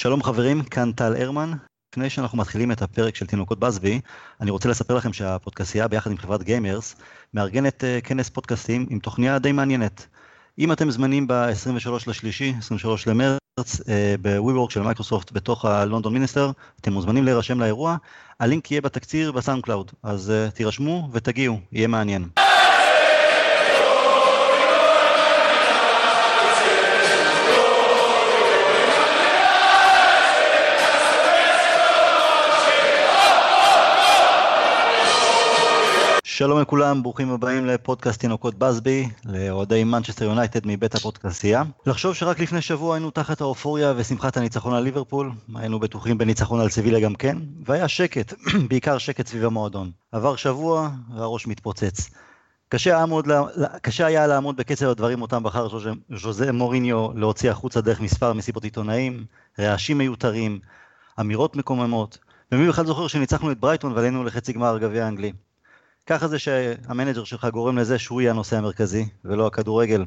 שלום חברים, כאן טל הרמן. לפני שאנחנו מתחילים את הפרק של תינוקות באזבי, אני רוצה לספר לכם שהפודקאסטיה ביחד עם חברת גיימרס מארגנת uh, כנס פודקאסטים עם תוכניה די מעניינת. אם אתם זמינים ב-23 לשלישי, 23 למרץ, uh, ב-WeWork של מייקרוסופט בתוך הלונדון מיניסטר, אתם מוזמנים להירשם לאירוע, הלינק יהיה בתקציר בסאונד קלאוד, אז uh, תירשמו ותגיעו, יהיה מעניין. שלום לכולם, ברוכים הבאים לפודקאסט תינוקות בסבי, לאוהדי מנצ'סטר יונייטד מבית הפודקאסייה. לחשוב שרק לפני שבוע היינו תחת האופוריה ושמחת הניצחון על ליברפול, היינו בטוחים בניצחון על סבילה גם כן, והיה שקט, בעיקר שקט סביב המועדון. עבר שבוע והראש מתפוצץ. קשה, לעמוד, קשה היה לעמוד בקצב הדברים אותם בחר ז'וזה מוריניו להוציא החוצה דרך מספר מסיבות עיתונאים, רעשים מיותרים, אמירות מקוממות, ומי בכלל זוכר שניצחנו את ברייטון ועלינו לחצי גמר גביע האנגלי. ככה זה שה manager שלך גורם לזה שהוא יהיה הנושא המרכזי, ולא הכדורגל.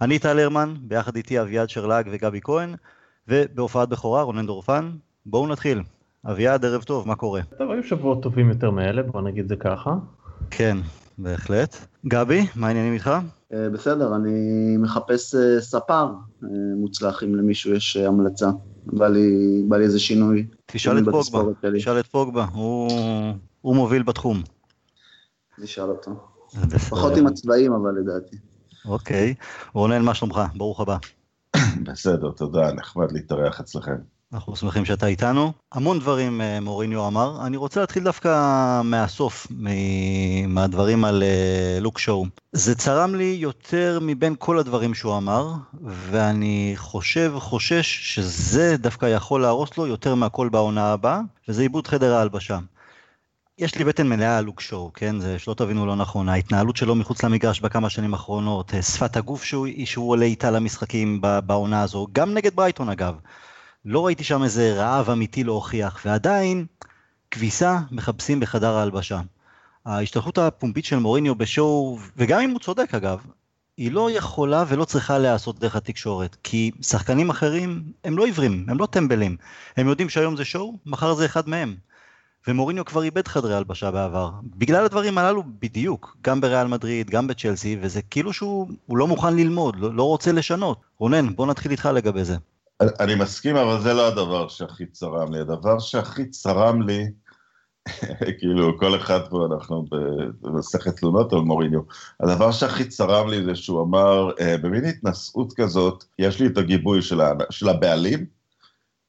אני טל הרמן, ביחד איתי אביעד שרלג וגבי כהן, ובהופעת בכורה רונן דורפן. בואו נתחיל. אביעד, ערב טוב, מה קורה? טוב, היו שבועות טובים יותר מאלה, בוא נגיד זה ככה. כן, בהחלט. גבי, מה העניינים איתך? אה, בסדר, אני מחפש אה, ספר אה, מוצלח, אם למישהו יש המלצה. בא לי, בא לי איזה שינוי. תשאל את פוגבה, תשאל את פוגבה, הוא, הוא מוביל בתחום. נשאל אותו. פחות עם הצבעים, אבל לדעתי. אוקיי. רונן, מה שלומך? ברוך הבא. בסדר, תודה, נחמד להתארח אצלכם. אנחנו שמחים שאתה איתנו. המון דברים אה, מוריניו אמר. אני רוצה להתחיל דווקא מהסוף, מהדברים על לוק uh, שואו. זה צרם לי יותר מבין כל הדברים שהוא אמר, ואני חושב, חושש, שזה דווקא יכול להרוס לו יותר מהכל בעונה הבאה, וזה עיבוד חדר ההלבשה. יש לי בטן מלאה על לוק שואו, כן? זה שלא תבינו לא נכון. ההתנהלות שלו מחוץ למגרש בכמה שנים האחרונות, אה, שפת הגוף שהוא, שהוא עולה איתה למשחקים בעונה הזו, גם נגד ברייטון אגב. לא ראיתי שם איזה רעב אמיתי להוכיח, ועדיין, כביסה מחפשים בחדר ההלבשה. ההשתלחות הפומבית של מוריניו בשואו, וגם אם הוא צודק אגב, היא לא יכולה ולא צריכה להיעשות דרך התקשורת, כי שחקנים אחרים הם לא עיוורים, הם לא טמבלים. הם יודעים שהיום זה שואו, מחר זה אחד מהם. ומוריניו כבר איבד חדרי הלבשה בעבר. בגלל הדברים הללו בדיוק, גם בריאל מדריד, גם בצ'לסי, וזה כאילו שהוא לא מוכן ללמוד, לא, לא רוצה לשנות. רונן, בוא נתחיל איתך לגבי זה. אני מסכים, אבל זה לא הדבר שהכי צרם לי. הדבר שהכי צרם לי, כאילו, כל אחד פה, אנחנו במסכת תלונות על מוריניו. הדבר שהכי צרם לי זה שהוא אמר, אה, במין התנשאות כזאת, יש לי את הגיבוי של, של הבעלים,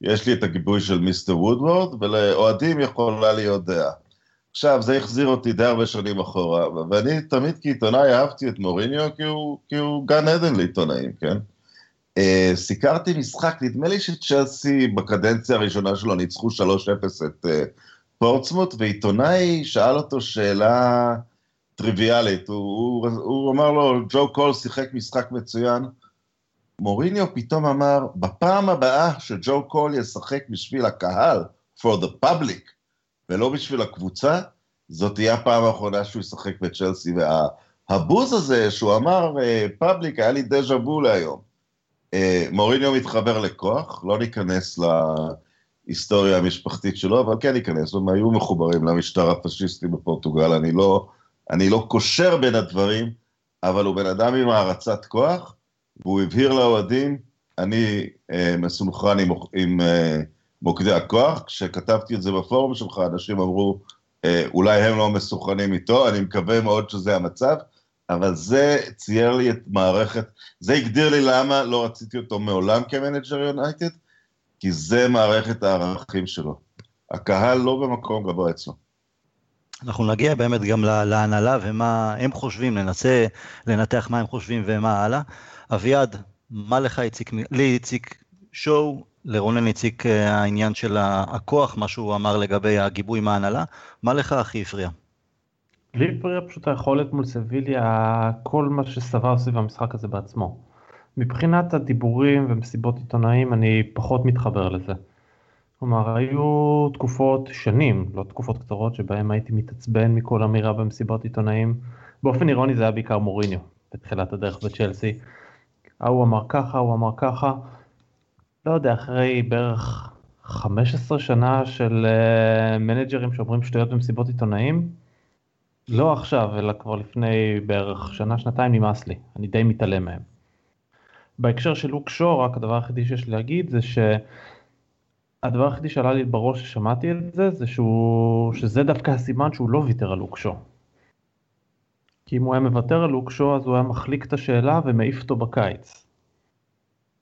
יש לי את הגיבוי של מיסטר וודוורד, ולאוהדים יכולה להיות דעה. עכשיו, זה החזיר אותי די הרבה שנים אחורה, ואני תמיד כעיתונאי אהבתי את מוריניו כי הוא, כי הוא גן עדן לעיתונאים, כן? Uh, סיקרתי משחק, נדמה לי שצ'לסי בקדנציה הראשונה שלו ניצחו 3-0 את uh, פורצמוט, ועיתונאי שאל אותו שאלה טריוויאלית, הוא, הוא, הוא אמר לו, ג'ו קול שיחק משחק מצוין, מוריניו פתאום אמר, בפעם הבאה שג'ו קול ישחק בשביל הקהל, for the public, ולא בשביל הקבוצה, זאת תהיה הפעם האחרונה שהוא ישחק בצ'לסי. והבוז הזה שהוא אמר, פאבליק, היה לי דז'ה בו להיום. אה, מוריניו מתחבר לכוח, לא ניכנס להיסטוריה המשפחתית שלו, אבל כן ניכנס, הם היו מחוברים למשטר הפשיסטי בפורטוגל, אני לא, אני לא קושר בין הדברים, אבל הוא בן אדם עם הערצת כוח, והוא הבהיר לאוהדים, אני אה, מסונכרן עם, עם אה, מוקדי הכוח, כשכתבתי את זה בפורום שלך, אנשים אמרו, אה, אולי הם לא מסונכרנים איתו, אני מקווה מאוד שזה המצב, אבל זה צייר לי את מערכת, זה הגדיר לי למה לא רציתי אותו מעולם כמנג'ר יונייטד, כי זה מערכת הערכים שלו. הקהל לא במקום גבוה אצלו. אנחנו נגיע באמת גם להנהלה ומה הם חושבים, ננסה לנתח מה הם חושבים ומה הלאה. אביעד, מה לך הציק, לי הציק שואו, לרונן הציק אה, העניין של הכוח, מה שהוא אמר לגבי הגיבוי מההנהלה, מה לך הכי הפריע? לי הפריע פשוט היכולת מול סביליה, כל מה שסבר סביב המשחק הזה בעצמו. מבחינת הדיבורים ומסיבות עיתונאים אני פחות מתחבר לזה. כלומר, היו תקופות, שנים, לא תקופות קצרות, שבהם הייתי מתעצבן מכל אמירה במסיבות עיתונאים. באופן אירוני זה היה בעיקר מוריניו, בתחילת הדרך בצ'לסי. ההוא אמר ככה, הוא אמר ככה. לא יודע, אחרי בערך 15 שנה של uh, מנג'רים שאומרים שטויות במסיבות עיתונאים, לא עכשיו, אלא כבר לפני בערך שנה, שנתיים נמאס לי, אני די מתעלם מהם. בהקשר של לוק שור, רק הדבר היחידי שיש לי להגיד זה שהדבר היחידי שעלה לי בראש ששמעתי את זה, זה שהוא, שזה דווקא הסימן שהוא לא ויתר על לוק שור. כי אם הוא היה מוותר על לוק שור, אז הוא היה מחליק את השאלה ומעיף אותו בקיץ.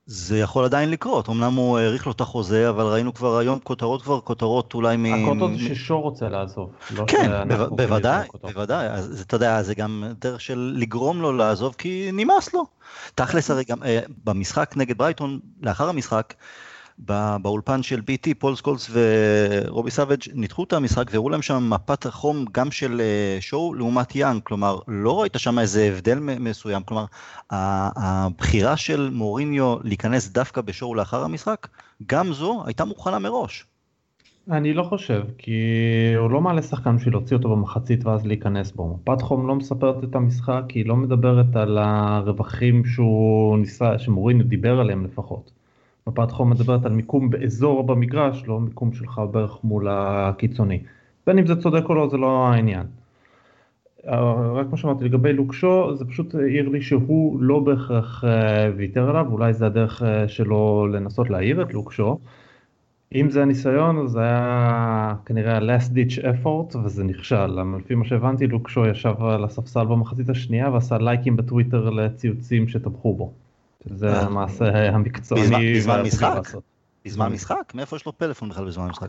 זה יכול עדיין לקרות, אמנם הוא האריך לו את החוזה, אבל ראינו כבר היום כותרות כבר, כותרות אולי מ... הכותרות זה ששואו רוצה לעזוב. לא כן, בוודאי, בוודאי, אז אתה יודע, זה גם דרך של לגרום לו לעזוב, כי נמאס לו. תכלס הרי גם אה, במשחק נגד ברייטון, לאחר המשחק, באולפן של BT, פול סקולס ורובי סאבג' ניתחו את המשחק והראו להם שם מפת החום גם של אה, שואו לעומת יאנג, כלומר לא ראית שם איזה הבדל מסוים, כלומר הבחירה של מוריניו להיכנס דווקא בשואו לאחר המשחק, גם זו הייתה מוכנה מראש. אני לא חושב, כי הוא לא מעלה שחקן בשביל להוציא אותו במחצית ואז להיכנס בו. מפת חום לא מספרת את המשחק, היא לא מדברת על הרווחים שהוא ניסה, שמוריניו דיבר עליהם לפחות. מפת חום מדברת על מיקום באזור במגרש, לא מיקום שלך בערך מול הקיצוני. בין אם זה צודק או לא, זה לא העניין. רק מה שאמרתי לגבי לוקשו, זה פשוט העיר לי שהוא לא בהכרח אה, ויתר עליו, אולי זה הדרך אה, שלו לנסות להעיר את לוקשו. אם זה הניסיון, זה היה כנראה ה-last ditch effort וזה נכשל. לפי מה שהבנתי, לוקשו ישב על הספסל במחצית השנייה ועשה לייקים בטוויטר לציוצים שתמכו בו. זה המעשה המקצועני. בזמן משחק? בזמן משחק? מאיפה יש לו פלאפון בכלל בזמן משחק?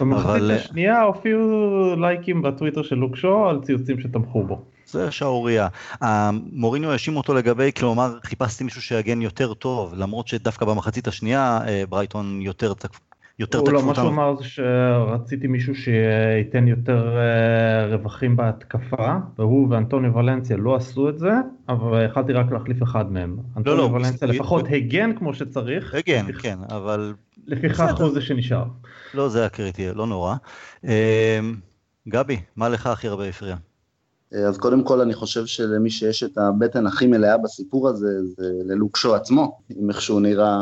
במחצית השנייה הופיעו לייקים בטוויטר של לוקשו על ציוצים שתמכו בו. זה שערורייה. מוריניו האשים אותו לגבי, כלומר חיפשתי מישהו שיגן יותר טוב, למרות שדווקא במחצית השנייה אה, ברייטון יותר יותר תקפו אותם. מה שהוא אמר זה שרציתי מישהו שייתן יותר אה, רווחים בהתקפה, והוא ואנטוניו ולנסיה לא עשו את זה, אבל יכלתי רק להחליף אחד מהם. לא, אנטוניו לא, ולנסיה לפחות הגן כמו שצריך. הגן, כן, אבל... לפיכך הוא זה שנשאר. לא זה הקריטי, לא נורא. אה, גבי, מה לך הכי הרבה הפריע? אה, אז קודם כל אני חושב שלמי שיש את הבטן הכי מלאה בסיפור הזה, זה ללוקשו עצמו, עם איך שהוא נראה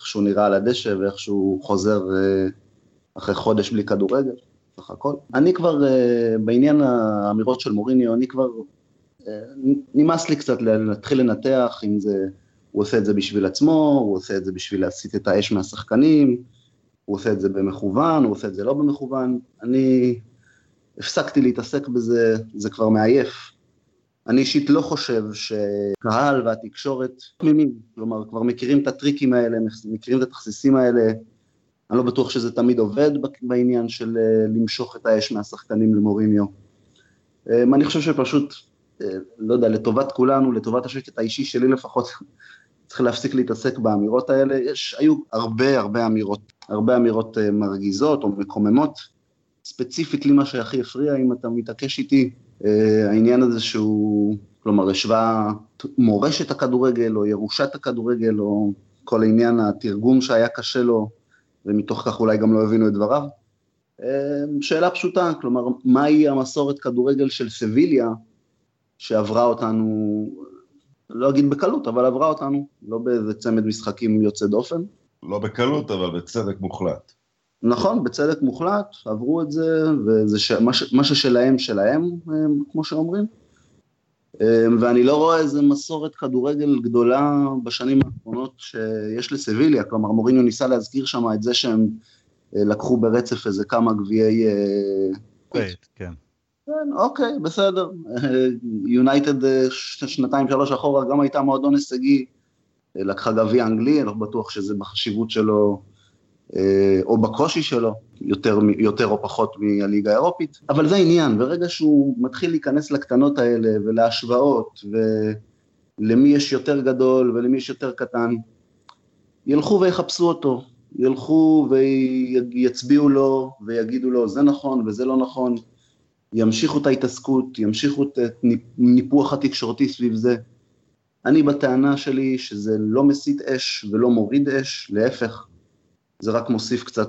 איך שהוא נראה על הדשא ואיך שהוא חוזר אה, אחרי חודש בלי כדורגל, סך הכל. אני כבר, אה, בעניין האמירות של מוריניו, אני כבר, אה, נמאס לי קצת להתחיל לנתח אם זה, הוא עושה את זה בשביל עצמו, הוא עושה את זה בשביל להסיט את האש מהשחקנים, הוא עושה את זה במכוון, הוא עושה את זה לא במכוון. אני הפסקתי להתעסק בזה, זה כבר מעייף. אני אישית לא חושב שקהל והתקשורת תמימים, כלומר כבר מכירים את הטריקים האלה, מכירים את התכסיסים האלה, אני לא בטוח שזה תמיד עובד בעניין של אה, למשוך את האש מהשחקנים למוריניו. אה, אני חושב שפשוט, אה, לא יודע, לטובת כולנו, לטובת השקט האישי שלי לפחות, צריך להפסיק להתעסק באמירות האלה. יש, היו הרבה הרבה אמירות, הרבה אמירות מרגיזות או מקוממות. ספציפית לי מה שהכי הפריע, אם אתה מתעקש איתי, העניין הזה שהוא, כלומר, השווה מורשת הכדורגל או ירושת הכדורגל או כל עניין התרגום שהיה קשה לו, ומתוך כך אולי גם לא הבינו את דבריו. אה, שאלה פשוטה, כלומר, מהי המסורת כדורגל של סביליה שעברה אותנו, לא אגיד בקלות, אבל עברה אותנו, לא באיזה צמד משחקים יוצא דופן. לא בקלות, אבל בצדק מוחלט. נכון, בצדק מוחלט, עברו את זה, וזה ש... מה, ש... מה ששלהם שלהם, כמו שאומרים. ואני לא רואה איזה מסורת כדורגל גדולה בשנים האחרונות שיש לסביליה, כלומר מוריניו ניסה להזכיר שם את זה שהם אה, לקחו ברצף איזה כמה גביעי... אה, כן. כן. אוקיי, בסדר. יונייטד אה, שנתיים שלוש אחורה גם הייתה מועדון הישגי, לקחה גביע אנגלי, אני לא בטוח שזה בחשיבות שלו או בקושי שלו, יותר, יותר או פחות מהליגה האירופית, אבל זה העניין, ברגע שהוא מתחיל להיכנס לקטנות האלה ולהשוואות ולמי יש יותר גדול ולמי יש יותר קטן, ילכו ויחפשו אותו, ילכו ויצביעו לו ויגידו לו זה נכון וזה לא נכון, ימשיכו את ההתעסקות, ימשיכו את הניפוח התקשורתי סביב זה. אני בטענה שלי שזה לא מסית אש ולא מוריד אש, להפך, זה רק מוסיף קצת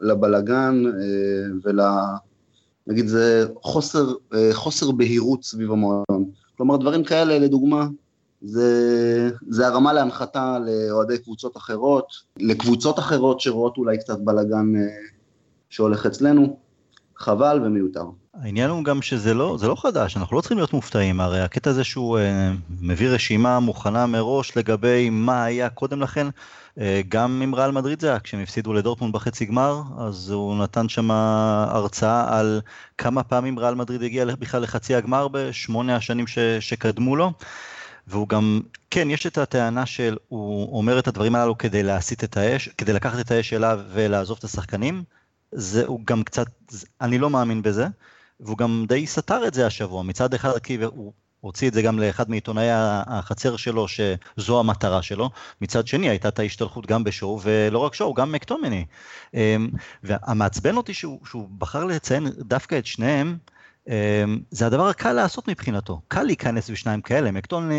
לבלגן אה, ול... נגיד זה חוסר, אה, חוסר בהירות סביב המועדון. כלומר דברים כאלה לדוגמה, זה, זה הרמה להנחתה לאוהדי קבוצות אחרות, לקבוצות אחרות שרואות אולי קצת בלאגן אה, שהולך אצלנו, חבל ומיותר. העניין הוא גם שזה לא, זה לא חדש, אנחנו לא צריכים להיות מופתעים, הרי הקטע הזה שהוא אה, מביא רשימה מוכנה מראש לגבי מה היה קודם לכן, אה, גם עם ריאל מדריד זה היה, כשהם הפסידו לדורטמונד בחצי גמר, אז הוא נתן שם הרצאה על כמה פעמים ריאל מדריד הגיע בכלל לחצי הגמר בשמונה השנים ש, שקדמו לו. והוא גם, כן, יש את הטענה של, הוא אומר את הדברים הללו כדי להסיט את האש, כדי לקחת את האש אליו ולעזוב את השחקנים. זה, הוא גם קצת, אני לא מאמין בזה, והוא גם די סתר את זה השבוע. מצד אחד, כי הוא הוציא את זה גם לאחד מעיתונאי החצר שלו, שזו המטרה שלו. מצד שני, הייתה את ההשתלחות גם בשואו, ולא רק שואו, גם מקטומני. אמ, והמעצבן אותי שהוא, שהוא בחר לציין דווקא את שניהם, אמ, זה הדבר הקל לעשות מבחינתו, קל להיכנס בשניים כאלה,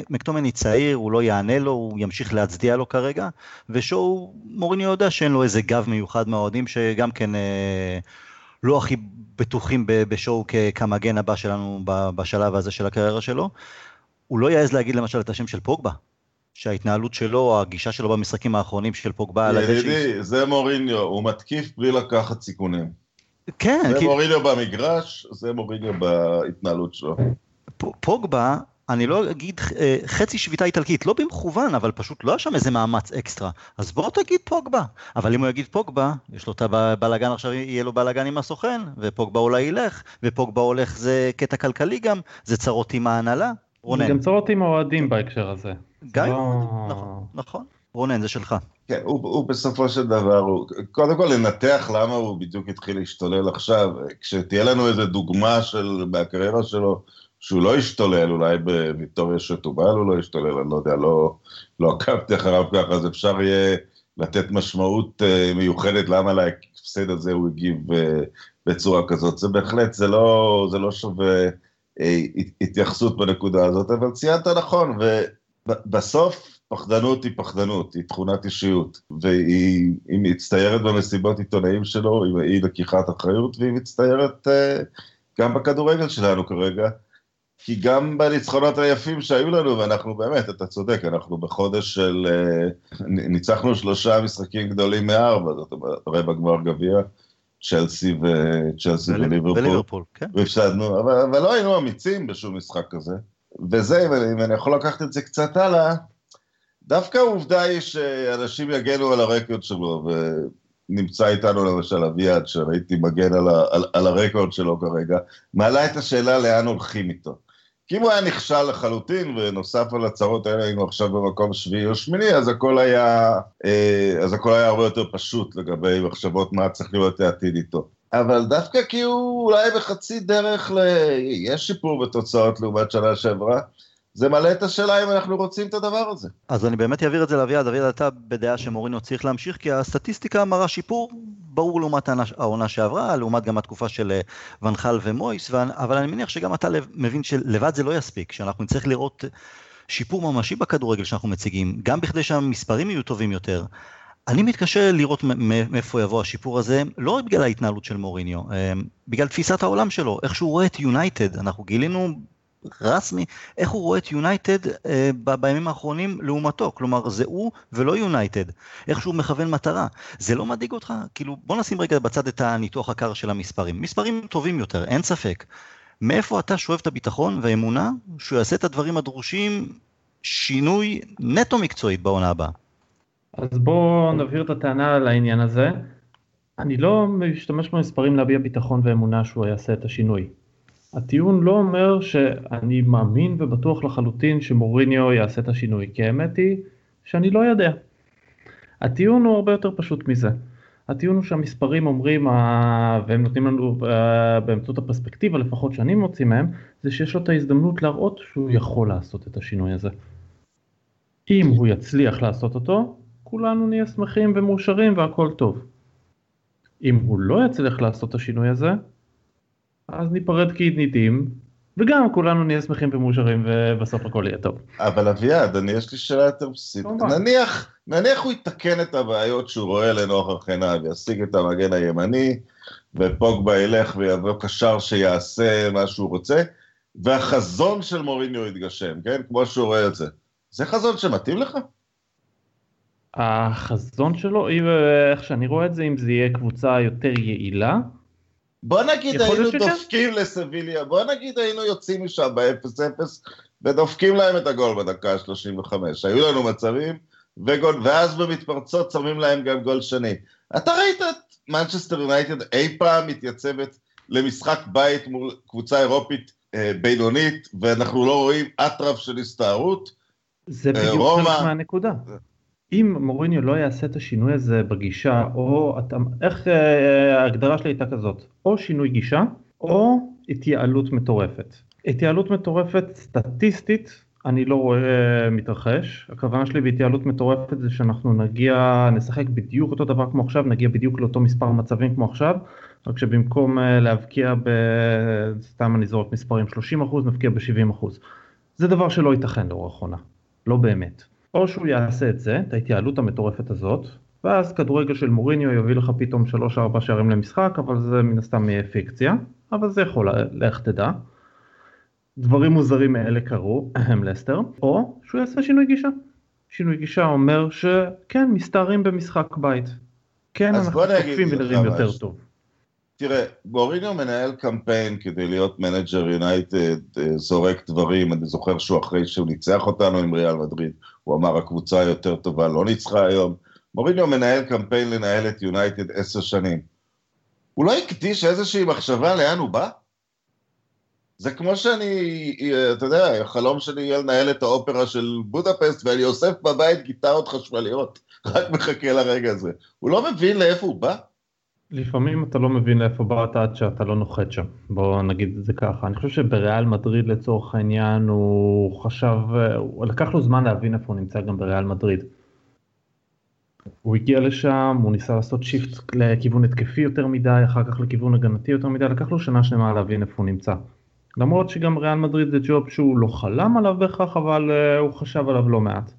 מקטומני צעיר, הוא לא יענה לו, הוא ימשיך להצדיע לו כרגע, ושואו, מוריני יודע שאין לו איזה גב מיוחד מהאוהדים שגם כן אה, לא הכי בטוחים בשואו כמגן הבא שלנו בשלב הזה של הקריירה שלו. הוא לא יעז להגיד למשל את השם של פוגבה, שההתנהלות שלו, הגישה שלו במשחקים האחרונים של פוגבה על הדשא. ידידי, זה מוריניו, הוא מתקיף בלי לקחת סיכונים. כן. זה כי... מוריניו במגרש, זה מוריניו בהתנהלות שלו. פוגבה, אני לא אגיד אה, חצי שביתה איטלקית, לא במכוון, אבל פשוט לא היה שם איזה מאמץ אקסטרה. אז בוא תגיד פוגבה. אבל אם הוא יגיד פוגבה, יש לו את הבלאגן עכשיו, יהיה לו בלאגן עם הסוכן, ופוגבה אולי ילך, ופוגבה הולך זה קטע כלכלי גם, זה צרות עם ההנהלה. רונן. גם צרות עם האוהדים בהקשר הזה. גם, לא... נכון, נכון. רונן, זה שלך. כן, הוא, הוא בסופו של דבר, הוא, קודם כל לנתח למה הוא בדיוק התחיל להשתולל עכשיו, כשתהיה לנו איזו דוגמה של, מהקריירה שלו, שהוא לא השתולל, אולי בוויטוריה שטובל הוא לא השתולל, אני לא יודע, לא, לא עקבתי אחריו ככה, אז אפשר יהיה לתת משמעות uh, מיוחדת למה להפסד הזה הוא הגיב uh, בצורה כזאת. זה בהחלט, זה לא, זה לא שווה uh, התייחסות בנקודה הזאת, אבל ציינת נכון, ובסוף פחדנות היא פחדנות, היא תכונת אישיות, והיא מצטיירת במסיבות עיתונאים שלו, היא לקיחת אחריות, והיא מצטיירת גם בכדורגל שלנו כרגע, כי גם בניצחונות היפים שהיו לנו, ואנחנו באמת, אתה צודק, אנחנו בחודש של... Uh, ניצחנו שלושה משחקים גדולים מארבע, זאת אומרת, רבע גמר גביע, צ'לסי וצ'לסי וליברפול, כן. והפסדנו, אבל, אבל לא היינו אמיצים בשום משחק כזה. וזה, אם אני יכול לקחת את זה קצת הלאה, דווקא העובדה היא שאנשים יגנו על הרקורד שלו, ונמצא איתנו למשל אביעד, שראיתי מגן על, ה, על, על הרקורד שלו כרגע, מעלה את השאלה לאן הולכים איתו. כי אם הוא היה נכשל לחלוטין, ונוסף על הצהרות האלה היינו עכשיו במקום שביעי או שמיני, אז הכל היה, אה, אז הכל היה הרבה יותר פשוט לגבי מחשבות מה צריך להיות העתיד איתו. אבל דווקא כי הוא אולי בחצי דרך ל... יש שיפור בתוצאות לעומת שנה שעברה, זה מעלה את השאלה אם אנחנו רוצים את הדבר הזה. אז אני באמת אעביר את זה לאביעד, אביעד אתה בדעה שמורינו צריך להמשיך, כי הסטטיסטיקה מראה שיפור ברור לעומת העונה שעברה, לעומת גם התקופה של אה, ונחל ומויס, אבל אני מניח שגם אתה מבין שלבד זה לא יספיק, שאנחנו נצטרך לראות שיפור ממשי בכדורגל שאנחנו מציגים, גם בכדי שהמספרים יהיו טובים יותר. אני מתקשה לראות מאיפה יבוא השיפור הזה, לא רק בגלל ההתנהלות של מוריניו, אה, בגלל תפיסת העולם שלו, איך שהוא רואה את יונייטד, אנחנו גילינו רסמי, איך הוא רואה את יונייטד אה, בימים האחרונים לעומתו, כלומר זה הוא ולא יונייטד, איך שהוא מכוון מטרה, זה לא מדאיג אותך? כאילו בוא נשים רגע בצד את הניתוח הקר של המספרים, מספרים טובים יותר, אין ספק. מאיפה אתה שואב את הביטחון והאמונה שהוא יעשה את הדברים הדרושים, שינוי נטו מקצועית בעונה הבאה? אז בואו נבהיר את הטענה על העניין הזה. אני לא משתמש במספרים להביע ביטחון ואמונה שהוא יעשה את השינוי. הטיעון לא אומר שאני מאמין ובטוח לחלוטין שמוריניו יעשה את השינוי, כי האמת היא שאני לא יודע. הטיעון הוא הרבה יותר פשוט מזה. הטיעון הוא שהמספרים אומרים, והם נותנים לנו באמצעות הפרספקטיבה לפחות שאני מוציא מהם, זה שיש לו את ההזדמנות להראות שהוא יכול לעשות את השינוי הזה. אם הוא יצליח לעשות אותו, כולנו נהיה שמחים ומאושרים והכל טוב. אם הוא לא יצליח לעשות את השינוי הזה, אז ניפרד כידידים, וגם כולנו נהיה שמחים ומאושרים ובסוף הכל יהיה טוב. אבל אביעד, אני יש לי שאלה יותר בסיסית. נניח, נניח הוא יתקן את הבעיות שהוא רואה לנוכח עיניו, ישיג את המגן הימני, ופוגבה ילך ויבוא קשר שיעשה מה שהוא רוצה, והחזון של מוריניו יתגשם, כן? כמו שהוא רואה את זה. זה חזון שמתאים לך? החזון שלו, איך שאני רואה את זה, אם זה יהיה קבוצה יותר יעילה. בוא נגיד היינו דופקים לסביליה, בוא נגיד היינו יוצאים משם ב-0-0 ודופקים להם את הגול בדקה ה-35. היו לנו מצבים, וגול, ואז במתפרצות שמים להם גם גול שני. אתה ראית את מנצ'סטר יונייטד אי פעם מתייצבת למשחק בית מול קבוצה אירופית אה, בינונית, ואנחנו לא רואים אטרף של הסתערות? זה אה, בדיוק. חלק מהנקודה. אם מוריניו לא יעשה את השינוי הזה בגישה, או אתה, איך אה, ההגדרה שלי הייתה כזאת, או שינוי גישה, או התייעלות מטורפת. התייעלות מטורפת סטטיסטית אני לא רואה מתרחש, הכוונה שלי בהתייעלות מטורפת זה שאנחנו נגיע, נשחק בדיוק אותו דבר כמו עכשיו, נגיע בדיוק לאותו מספר מצבים כמו עכשיו, רק שבמקום אה, להבקיע ב... סתם אני זורק מספרים 30% נבקיע ב-70%. זה דבר שלא ייתכן לאורך עונה, לא באמת. או שהוא יעשה את זה, את ההתייעלות המטורפת הזאת, ואז כדורגל של מוריניו יביא לך פתאום 3-4 שערים למשחק, אבל זה מן הסתם יהיה פיקציה, אבל זה יכול, לך תדע. דברים מוזרים מאלה קרו, הם לסטר, או שהוא יעשה שינוי גישה. שינוי גישה אומר שכן, מסתערים במשחק בית. כן, אנחנו תוקפים ונראים יותר טוב. תראה, מוריניו מנהל קמפיין כדי להיות manager יונייטד, אה, זורק דברים, אני זוכר שהוא אחרי שהוא ניצח אותנו עם ריאל מדריד, הוא אמר הקבוצה היותר טובה לא ניצחה היום. מוריניו מנהל קמפיין לנהל את יונייטד עשר שנים. הוא לא הקדיש איזושהי מחשבה לאן הוא בא? זה כמו שאני, אתה יודע, החלום שלי יהיה לנהל את האופרה של בודפסט ואני אוסף בבית גיטרות חשמליות, רק מחכה לרגע הזה. הוא לא מבין לאיפה הוא בא? לפעמים אתה לא מבין לאיפה באת עד שאתה לא נוחת שם, בוא נגיד את זה ככה. אני חושב שבריאל מדריד לצורך העניין הוא חשב, הוא לקח לו זמן להבין איפה הוא נמצא גם בריאל מדריד. הוא הגיע לשם, הוא ניסה לעשות שיפט לכיוון התקפי יותר מדי, אחר כך לכיוון הגנתי יותר מדי, לקח לו שנה שלמה להבין איפה הוא נמצא. למרות שגם ריאל מדריד זה ג'וב שהוא לא חלם עליו בהכרח, אבל uh, הוא חשב עליו לא מעט.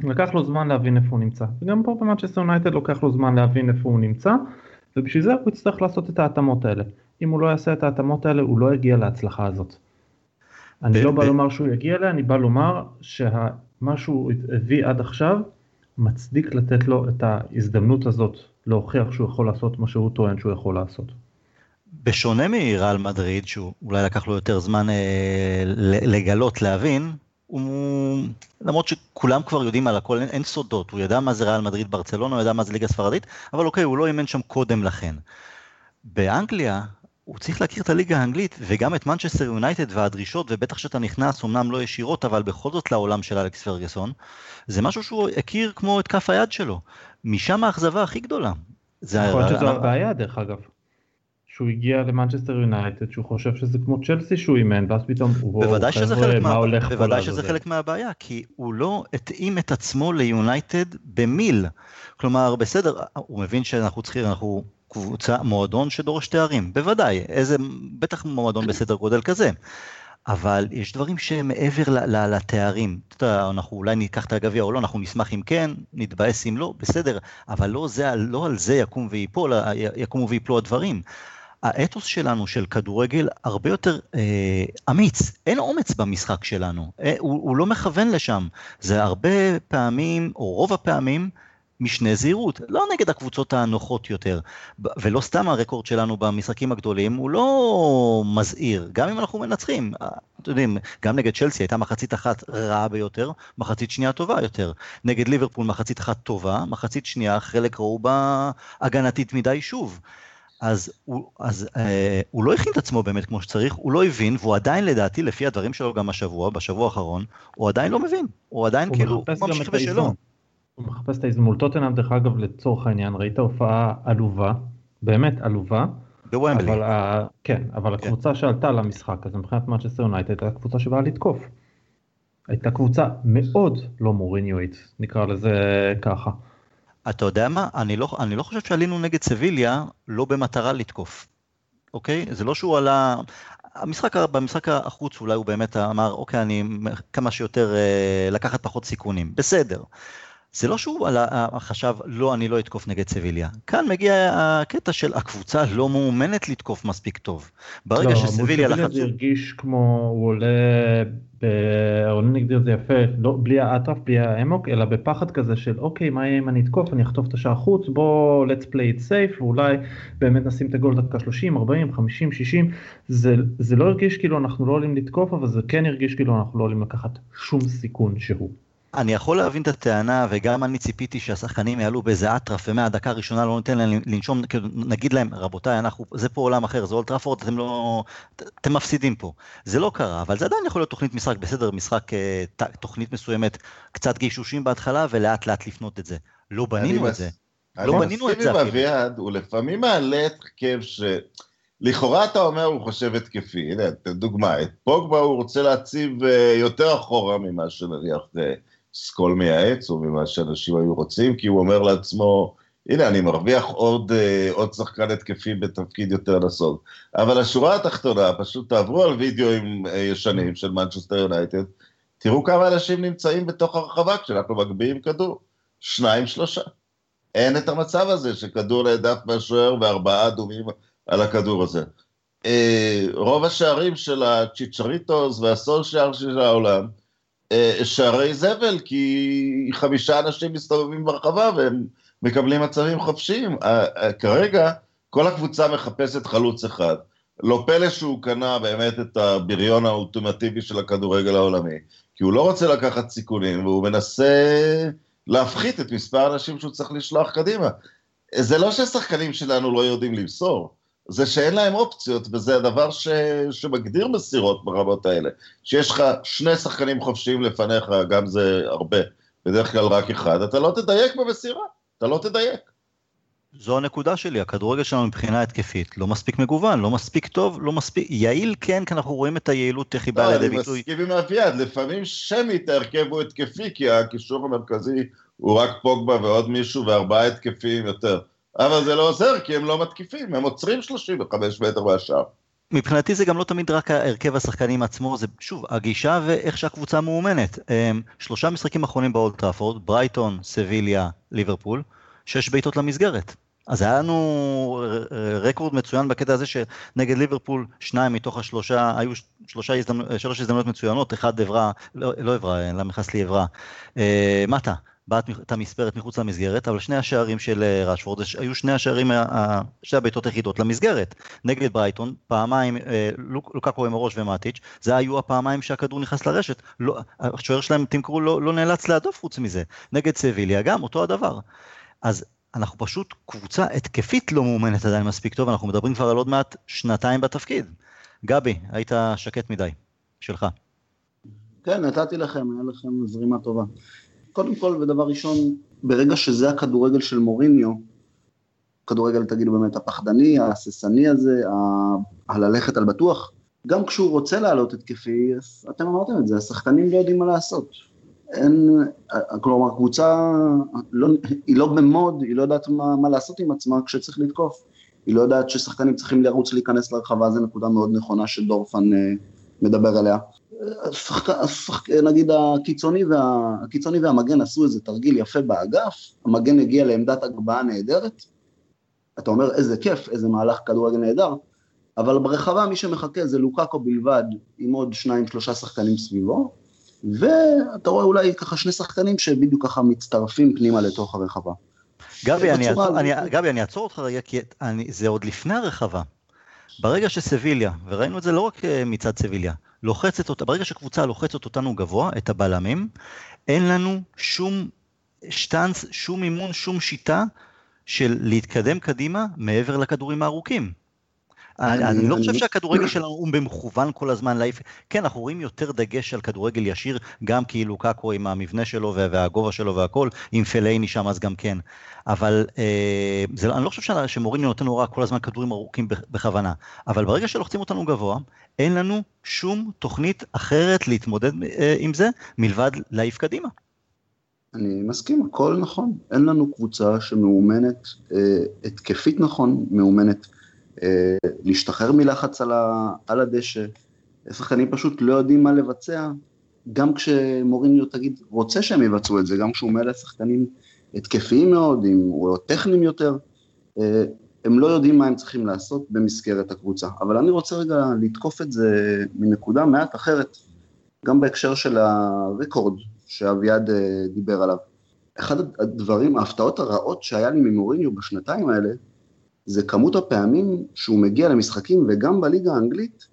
לקח לו זמן להבין איפה הוא נמצא, וגם פה במאצ'סטר יונייטד לוקח לו זמן להבין איפה הוא נמצא, ובשביל זה הוא יצטרך לעשות את ההתאמות האלה. אם הוא לא יעשה את ההתאמות האלה, הוא לא יגיע להצלחה הזאת. אני לא בא לומר שהוא יגיע אליה, אני בא לומר שמה שהוא הביא עד עכשיו, מצדיק לתת לו את ההזדמנות הזאת להוכיח שהוא יכול לעשות מה שהוא טוען שהוא יכול לעשות. בשונה מריאל מדריד, שאולי לקח לו יותר זמן אה, לגלות, להבין, הוא, למרות שכולם כבר יודעים על הכל, אין, אין סודות, הוא ידע מה זה ריאל מדריד ברצלונה, הוא ידע מה זה ליגה ספרדית, אבל אוקיי, הוא לא אימן שם קודם לכן. באנגליה, הוא צריך להכיר את הליגה האנגלית, וגם את מנצ'סטר יונייטד והדרישות, ובטח שאתה נכנס, אמנם לא ישירות, אבל בכל זאת לעולם של אלכס פרגוסון, זה משהו שהוא הכיר כמו את כף היד שלו. משם האכזבה הכי גדולה. יכול להיות שזו הבעיה דרך אגב. שהוא הגיע למנצ'סטר יונייטד, שהוא חושב שזה כמו צ'לסי שהוא אימן, ואז פתאום הוא בוודאי שזה חלק מה, הולך בוודאי שזה חלק מהבעיה, כי הוא לא התאים את עצמו ליונייטד במיל. כלומר, בסדר, הוא מבין שאנחנו צריכים, אנחנו קבוצה, מועדון שדורש תארים, בוודאי, איזה, בטח מועדון בסדר גודל כזה. אבל יש דברים שמעבר לתארים, אתה יודע, אנחנו אולי ניקח את הגביע או לא, אנחנו נשמח אם כן, נתבאס אם לא, בסדר, אבל לא, זה, לא על זה יקום ויפול, יקומו ויפלו הדברים. האתוס שלנו של כדורגל הרבה יותר אה, אמיץ, אין אומץ במשחק שלנו, אה, הוא, הוא לא מכוון לשם, זה הרבה פעמים, או רוב הפעמים, משנה זהירות, לא נגד הקבוצות הנוחות יותר, ולא סתם הרקורד שלנו במשחקים הגדולים הוא לא מזהיר, גם אם אנחנו מנצחים, אה, אתם יודעים, גם נגד צ'לסי הייתה מחצית אחת רעה ביותר, מחצית שנייה טובה יותר, נגד ליברפול מחצית אחת טובה, מחצית שנייה חלק ראו בה הגנתית מדי שוב. אז, הוא, אז אה, הוא לא הכין את עצמו באמת כמו שצריך, הוא לא הבין, והוא עדיין לדעתי, לפי הדברים שלו גם השבוע, בשבוע האחרון, הוא עדיין לא מבין, הוא עדיין הוא כאילו ממשיך בשלו. הוא מחפש את ההזדמנות. טוטנאם, דרך אגב, לצורך העניין, ראית הופעה עלובה, באמת עלובה. בוומבלי. אבל, כן, אבל כן. הקבוצה שעלתה למשחק הזה מבחינת מאצ'סטר יונייטד הייתה קבוצה שבאה לתקוף. הייתה קבוצה מאוד לא מוריניואית, נקרא לזה ככה. אתה יודע מה? אני לא, אני לא חושב שעלינו נגד סביליה לא במטרה לתקוף. אוקיי? זה לא שהוא עלה... המשחק, במשחק החוץ אולי הוא באמת אמר, אוקיי, אני כמה שיותר אה, לקחת פחות סיכונים. בסדר. זה לא שהוא חשב, לא, אני לא אתקוף נגד סביליה. כאן מגיע הקטע של הקבוצה לא מאומנת לתקוף מספיק טוב. ברגע לא, שסביליה לחצו... זה הרגיש כמו, הוא עולה, העולה נגדיר זה יפה, לא, בלי האטרף, בלי האמוק, אלא בפחד כזה של אוקיי, מה יהיה אם אני אתקוף, אני אחטוף את השער חוץ, בוא, let's play it safe, ואולי באמת נשים את הגול דקה 30, 40, 50, 60. זה, זה לא הרגיש כאילו אנחנו לא עולים לתקוף, אבל זה כן הרגיש כאילו אנחנו לא עולים לקחת שום סיכון שהוא. אני יכול להבין את הטענה, וגם אני ציפיתי שהשחקנים יעלו באיזה אטרף, ומהדקה הראשונה לא ניתן להם לנשום, כאילו, נגיד להם, רבותיי, אנחנו, זה פה עולם אחר, זה אולטראפורד, אתם לא, אתם מפסידים פה. זה לא קרה, אבל זה עדיין יכול להיות תוכנית משחק, בסדר, משחק, אה, תוכנית מסוימת, קצת גישושים בהתחלה, ולאט לאט לפנות את זה. לא בנינו את זה. לא בנינו את זה. אני מסכים עם אביעד, הוא לפעמים מעלה את הרכב ש... לכאורה אתה אומר הוא חושב התקפי, הנה, דוגמה, את פוגבה הוא רוצה להציב אה, יותר אחורה ממה שנניח אה, סקול מייעץ, או ממה שאנשים היו רוצים, כי הוא אומר לעצמו, הנה, אני מרוויח עוד, אה, עוד שחקן התקפי בתפקיד יותר נסוג. אבל השורה התחתונה, פשוט תעברו על וידאוים אה, ישנים של מנצ'סטר יונייטד, תראו כמה אנשים נמצאים בתוך הרחבה כשאנחנו מגביהים כדור. שניים, שלושה. אין את המצב הזה שכדור נהדף מהשוער וארבעה אדומים על הכדור הזה. אה, רוב השערים של הצ'יצ'ריטוס והסולשיאר של העולם, שערי זבל, כי חמישה אנשים מסתובבים ברחבה והם מקבלים מצבים חופשיים. כרגע כל הקבוצה מחפשת חלוץ אחד. לא פלא שהוא קנה באמת את הבריון האולטימטיבי של הכדורגל העולמי, כי הוא לא רוצה לקחת סיכונים והוא מנסה להפחית את מספר האנשים שהוא צריך לשלוח קדימה. זה לא שהשחקנים שלנו לא יודעים למסור, זה שאין להם אופציות, וזה הדבר ש... שמגדיר מסירות ברמות האלה. שיש לך שני שחקנים חופשיים לפניך, גם זה הרבה, בדרך כלל רק אחד, אתה לא תדייק במסירה, אתה לא תדייק. זו הנקודה שלי, הכדורגל שלנו מבחינה התקפית לא מספיק מגוון, לא מספיק טוב, לא מספיק, יעיל כן, כי אנחנו רואים את היעילות איך היא באה לידי ביטוי. אני מסכים עם אביעד, לפעמים שמית ההרכב הוא התקפי, כי הקישור המרכזי הוא רק פוגבה ועוד מישהו וארבעה התקפיים יותר. אבל זה לא עוזר, כי הם לא מתקיפים, הם עוצרים 35 מטר מהשאר. מבחינתי זה גם לא תמיד רק הרכב השחקנים עצמו, זה שוב, הגישה ואיך שהקבוצה מאומנת. אמ, שלושה משחקים אחרונים באולטראפורד, ברייטון, סביליה, ליברפול, שש בעיטות למסגרת. אז היה לנו רקורד מצוין בקטע הזה שנגד ליברפול, שניים מתוך השלושה, היו שלושה הזדמנ... שלוש הזדמנויות מצוינות, אחד עברה, לא, לא עברה, למה נכנס לי עברה, אה, מטה, בעט המספרת מחוץ למסגרת, אבל שני השערים של אה, רשפורד היו שני השערים, שתי הבעיטות היחידות למסגרת. נגד ברייטון, פעמיים אה, לוקקו עם הראש ומטיץ', זה היו הפעמיים שהכדור נכנס לרשת. לא, השוער שלהם, תמכרו, לא, לא נאלץ להדוף חוץ מזה. נגד סביליה גם אותו הדבר. אז אנחנו פשוט קבוצה התקפית לא מאומנת עדיין מספיק טוב, אנחנו מדברים כבר על עוד מעט שנתיים בתפקיד. גבי, היית שקט מדי, שלך. כן, נתתי לכם, היה לכם זרימה טובה. קודם כל, ודבר ראשון, ברגע שזה הכדורגל של מוריניו, כדורגל תגידו באמת הפחדני, ההססני הזה, הללכת על בטוח, גם כשהוא רוצה לעלות התקפי, אתם אמרתם את זה, השחקנים לא יודעים מה לעשות. אין, כלומר, קבוצה לא, היא לא במוד, היא לא יודעת מה, מה לעשות עם עצמה כשצריך לתקוף. היא לא יודעת ששחקנים צריכים לרוץ להיכנס לרחבה, זו נקודה מאוד נכונה שדורפן אה, מדבר עליה. השחק, השחק, נגיד הקיצוני, וה, הקיצוני והמגן עשו איזה תרגיל יפה באגף, המגן הגיע לעמדת הגבהה נהדרת, אתה אומר איזה כיף, איזה מהלך כדורגל נהדר, אבל ברחבה מי שמחכה זה לוקאקו בלבד, עם עוד שניים שלושה שחקנים סביבו, ואתה רואה אולי ככה שני שחקנים שבדיוק ככה מצטרפים פנימה לתוך הרחבה. גבי, אני, אעצור, אני, גבי, אני אעצור אותך רגע, כי אני, זה עוד לפני הרחבה. ברגע שסביליה, וראינו את זה לא רק אה, מצד סביליה, לוחצת אותה, ברגע שקבוצה לוחצת אותנו גבוה, את הבלמים, אין לנו שום שטאנץ, שום אימון, שום שיטה של להתקדם קדימה מעבר לכדורים הארוכים. אני לא חושב שהכדורגל שלנו הוא במכוון כל הזמן להעיף, כן, אנחנו רואים יותר דגש על כדורגל ישיר, גם כאילו קאקו עם המבנה שלו והגובה שלו והכל, עם פלייני שם אז גם כן. אבל אה, זה, אני לא חושב שמוריניו נותן הוראה כל הזמן כדורים ארוכים בכוונה, אבל ברגע שלוחצים אותנו גבוה, אין לנו שום תוכנית אחרת להתמודד אה, עם זה, מלבד להעיף קדימה. אני מסכים, הכל נכון. אין לנו קבוצה שמאומנת אה, התקפית נכון, מאומנת להשתחרר מלחץ על, ה, על הדשא. שחקנים פשוט לא יודעים מה לבצע גם כשמוריניו תגיד, רוצה שהם יבצעו את זה, גם כשהוא מלא שחקנים התקפיים מאוד, עם, טכניים יותר, אה, הם לא יודעים מה הם צריכים לעשות במסגרת הקבוצה. אבל אני רוצה רגע לתקוף את זה מנקודה מעט אחרת, גם בהקשר של הרקורד שאביעד אה, דיבר עליו. אחד הדברים, ההפתעות הרעות שהיה לי ממוריניו בשנתיים האלה, זה כמות הפעמים שהוא מגיע למשחקים וגם בליגה האנגלית,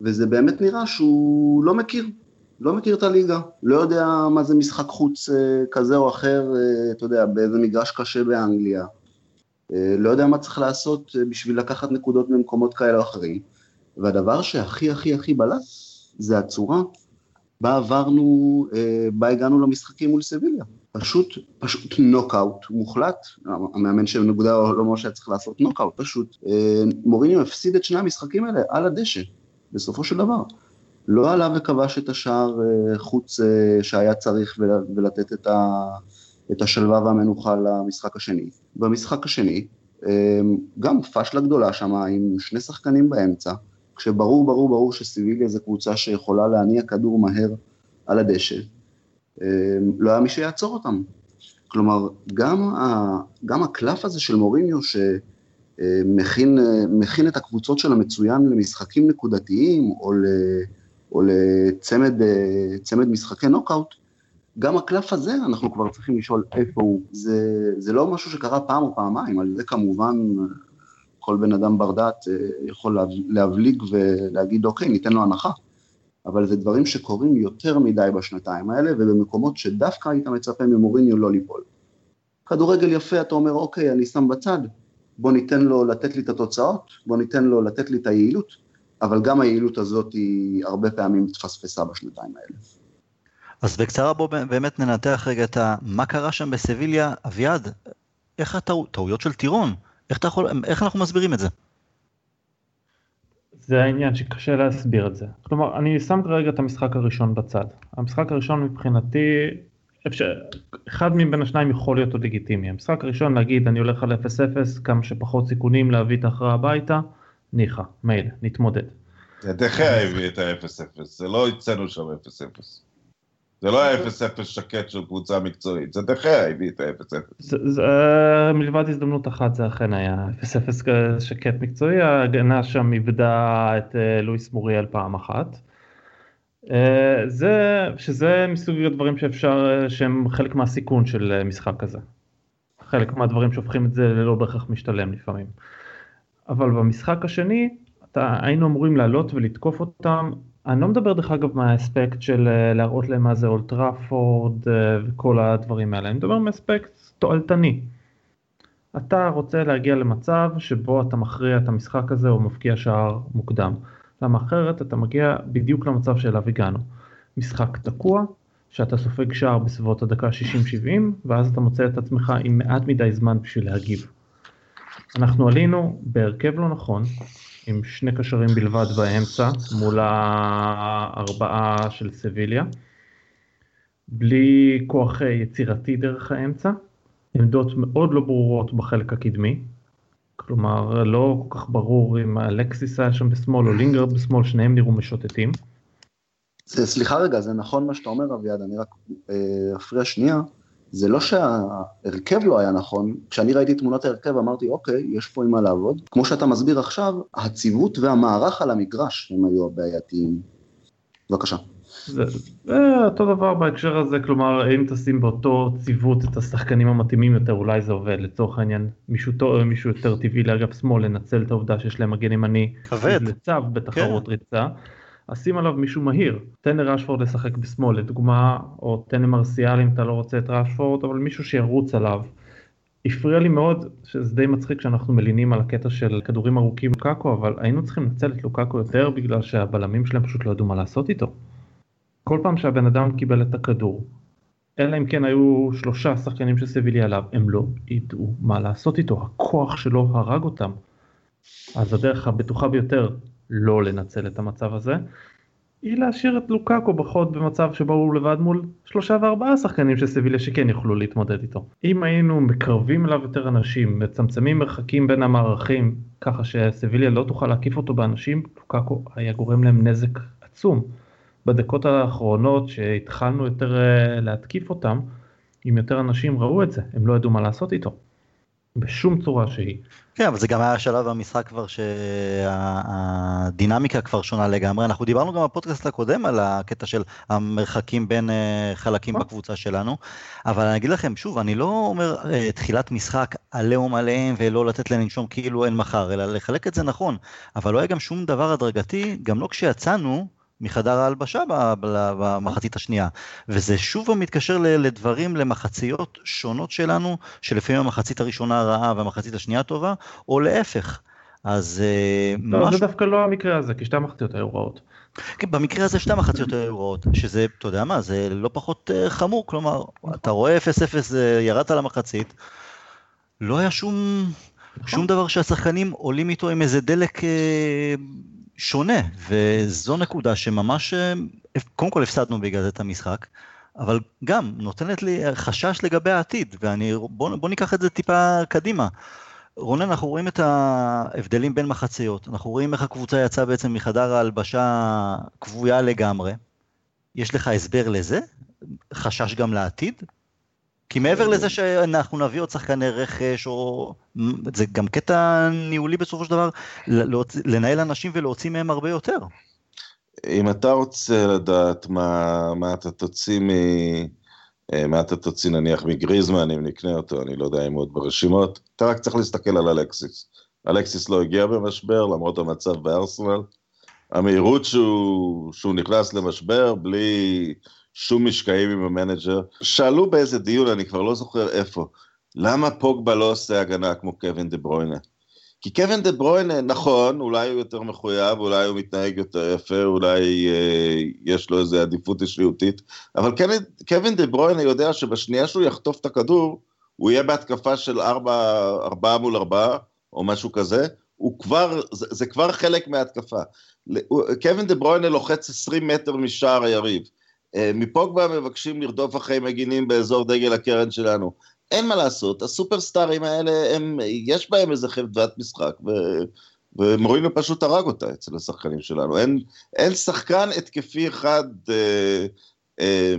וזה באמת נראה שהוא לא מכיר, לא מכיר את הליגה, לא יודע מה זה משחק חוץ אה, כזה או אחר, אה, אתה יודע, באיזה מגרש קשה באנגליה, אה, לא יודע מה צריך לעשות בשביל לקחת נקודות ממקומות כאלה או אחרים, והדבר שהכי הכי הכי בלט זה הצורה בה עברנו, בה הגענו למשחקים מול סביליה. פשוט, פשוט נוקאוט מוחלט, המאמן של נקודה לא אומר שהיה צריך לעשות נוקאוט, פשוט מוריניו הפסיד את שני המשחקים האלה על הדשא, בסופו של דבר. לא עלה וכבש את השער אה, חוץ אה, שהיה צריך ולתת את, ה, את השלווה והמנוחה למשחק השני. במשחק השני, אה, גם פשלה גדולה שם עם שני שחקנים באמצע, כשברור ברור ברור שסיביליה זו קבוצה שיכולה להניע כדור מהר על הדשא, לא היה מי שיעצור אותם. כלומר, גם, ה, גם הקלף הזה של מוריניו שמכין את הקבוצות של המצוין למשחקים נקודתיים או ל... או לצמד משחקי נוקאוט, גם הקלף הזה אנחנו כבר צריכים לשאול איפה הוא. זה, זה לא משהו שקרה פעם או פעמיים, על זה כמובן כל בן אדם בר דעת אה, יכול להבליג ולהגיד אוקיי, ניתן לו הנחה. אבל זה דברים שקורים יותר מדי בשנתיים האלה, ובמקומות שדווקא היית מצפה ממוריניו לא ליפול. כדורגל יפה, אתה אומר, אוקיי, אני שם בצד, בוא ניתן לו לתת לי את התוצאות, בוא ניתן לו לתת לי את היעילות, אבל גם היעילות הזאת היא הרבה פעמים התפספסה בשנתיים האלה. אז בקצרה בוא באמת ננתח רגע את ה... מה קרה שם בסביליה, אביעד, איך הטעויות של טירון, איך, יכול, איך אנחנו מסבירים את זה? זה העניין שקשה להסביר את זה. כלומר, אני שם כרגע את המשחק הראשון בצד. המשחק הראשון מבחינתי, אפשר, אחד מבין השניים יכול להיות עוד לגיטימי. המשחק הראשון להגיד אני הולך על 0-0, כמה שפחות סיכונים להביא את ההכרעה הביתה, ניחא, מילא, נתמודד. דחיה הביא את ה-0-0, זה לא הצאנו שם 0-0. זה לא היה 0-0 שקט של קבוצה מקצועית, זה דחיה הביא את ה-0-0. מלבד הזדמנות אחת זה אכן היה 0-0 שקט מקצועי, ההגנה שם איבדה את אה, לואיס מוריאל פעם אחת. אה, זה, שזה מסוג הדברים שאפשר, אה, שהם חלק מהסיכון של משחק כזה. חלק מהדברים שהופכים את זה ללא בהכרח משתלם לפעמים. אבל במשחק השני, אתה, היינו אמורים לעלות ולתקוף אותם. אני לא מדבר דרך אגב מהאספקט של אה, להראות להם מה זה אולטראפורד אה, וכל הדברים האלה, אני מדבר מאספקט תועלתני. אתה רוצה להגיע למצב שבו אתה מכריע את המשחק הזה או מבקיע שער מוקדם. למה אחרת אתה מגיע בדיוק למצב שאליו הגענו. משחק תקוע, שאתה סופג שער בסביבות הדקה 60-70, ואז אתה מוצא את עצמך עם מעט מדי זמן בשביל להגיב. אנחנו עלינו בהרכב לא נכון, עם שני קשרים בלבד באמצע, מול הארבעה של סביליה, בלי כוח יצירתי דרך האמצע, עמדות מאוד לא ברורות בחלק הקדמי, כלומר לא כל כך ברור אם אלקסיס היה שם בשמאל או לינגרד בשמאל, שניהם נראו משוטטים. סליחה רגע, זה נכון מה שאתה אומר אביעד, אני רק אה, אפריע שנייה. זה לא שההרכב לא היה נכון, כשאני ראיתי תמונת ההרכב אמרתי, אוקיי, יש פה עם מה לעבוד. כמו שאתה מסביר עכשיו, הציוות והמערך על המגרש הם היו הבעייתיים. בבקשה. זה, זה אותו דבר בהקשר הזה, כלומר, אם תשים באותו ציוות את השחקנים המתאימים יותר, אולי זה עובד. לצורך העניין, מישהו, מישהו יותר טבעי לאגף שמאל לנצל את העובדה שיש להם מגן ימני. כבד. לצו בתחרות כן. ריצה. אז שים עליו מישהו מהיר, תן לרשפורד לשחק בשמאל לדוגמה, או תן למרסיאל אם אתה לא רוצה את רשפורד, אבל מישהו שירוץ עליו. הפריע לי מאוד, שזה די מצחיק שאנחנו מלינים על הקטע של כדורים ארוכים לוקאקו, אבל היינו צריכים לנצל את לוקאקו יותר בגלל שהבלמים שלהם פשוט לא ידעו מה לעשות איתו. כל פעם שהבן אדם קיבל את הכדור, אלא אם כן היו שלושה שחקנים של סבילי עליו, הם לא ידעו מה לעשות איתו, הכוח שלו הרג אותם. אז הדרך הבטוחה ביותר לא לנצל את המצב הזה, היא להשאיר את לוקאקו בחוד במצב שבו הוא לבד מול שלושה וארבעה שחקנים של סביליה שכן יוכלו להתמודד איתו. אם היינו מקרבים אליו יותר אנשים, מצמצמים מרחקים בין המערכים, ככה שסביליה לא תוכל להקיף אותו באנשים, לוקאקו היה גורם להם נזק עצום. בדקות האחרונות שהתחלנו יותר להתקיף אותם, אם יותר אנשים ראו את זה, הם לא ידעו מה לעשות איתו. בשום צורה שהיא. כן, אבל זה גם היה שלב במשחק כבר שהדינמיקה כבר שונה לגמרי. אנחנו דיברנו גם בפודקאסט הקודם על הקטע של המרחקים בין אה, חלקים נכון. בקבוצה שלנו, אבל אני אגיד לכם, שוב, אני לא אומר אה, תחילת משחק עליהום עליהם ולא לתת להם לנשום כאילו אין מחר, אלא לחלק את זה נכון, אבל לא היה גם שום דבר הדרגתי, גם לא כשיצאנו. מחדר ההלבשה במחצית השנייה. וזה שוב מתקשר לדברים, למחציות שונות שלנו, שלפעמים המחצית הראשונה רעה והמחצית השנייה טובה, או להפך. אז אה, לא, ממש... זה דווקא לא המקרה הזה, כי שתי המחציות היו רעות. כן, במקרה הזה שתי המחציות היו רעות, שזה, אתה יודע מה, זה לא פחות uh, חמור, כלומר, אתה רואה 0-0, אה, ירדת למחצית, לא היה שום, נכון. שום דבר שהשחקנים עולים איתו עם איזה דלק שונה, וזו נקודה שממש, אה, קודם כל הפסדנו בגלל זה את המשחק, אבל גם נותנת לי חשש לגבי העתיד, ואני, בוא, בוא ניקח את זה טיפה קדימה. רונן, אנחנו רואים את ההבדלים בין מחציות, אנחנו רואים איך הקבוצה יצאה בעצם מחדר ההלבשה כבויה לגמרי. יש לך הסבר לזה? חשש גם לעתיד? כי מעבר לזה שאנחנו נביא עוד שחקני רכש, או... זה גם קטע ניהולי בסופו של דבר, לנהל אנשים ולהוציא מהם הרבה יותר. אם אתה רוצה לדעת מה, מה אתה תוציא מ... אה, מה אתה תוציא נניח מגריזמן, אם נקנה אותו, אני לא יודע אם עוד ברשימות, אתה רק צריך להסתכל על אלקסיס. אלקסיס לא הגיע במשבר, למרות המצב בארסנל. המהירות שהוא, שהוא נכנס למשבר בלי שום משקעים עם ה manager. שאלו באיזה דיון, אני כבר לא זוכר איפה, למה פוגבה לא עושה הגנה כמו קווין דה ברוינה? כי קווין דה ברוינה, נכון, אולי הוא יותר מחויב, אולי הוא מתנהג יותר יפה, אולי אה, יש לו איזו עדיפות אישיותית, אבל קווין דה ברוינה יודע שבשנייה שהוא יחטוף את הכדור, הוא יהיה בהתקפה של ארבע, ארבעה מול ארבעה, או משהו כזה, הוא כבר, זה, זה כבר חלק מההתקפה. קווין דה ברוינה לוחץ 20 מטר משער היריב. אה, מפוגבה מבקשים לרדוף אחרי מגינים באזור דגל הקרן שלנו. אין מה לעשות, הסופרסטארים האלה, הם, יש בהם איזה חדוות משחק, ו, ומורינו פשוט הרג אותה אצל השחקנים שלנו. אין, אין שחקן התקפי אחד, אה, אה,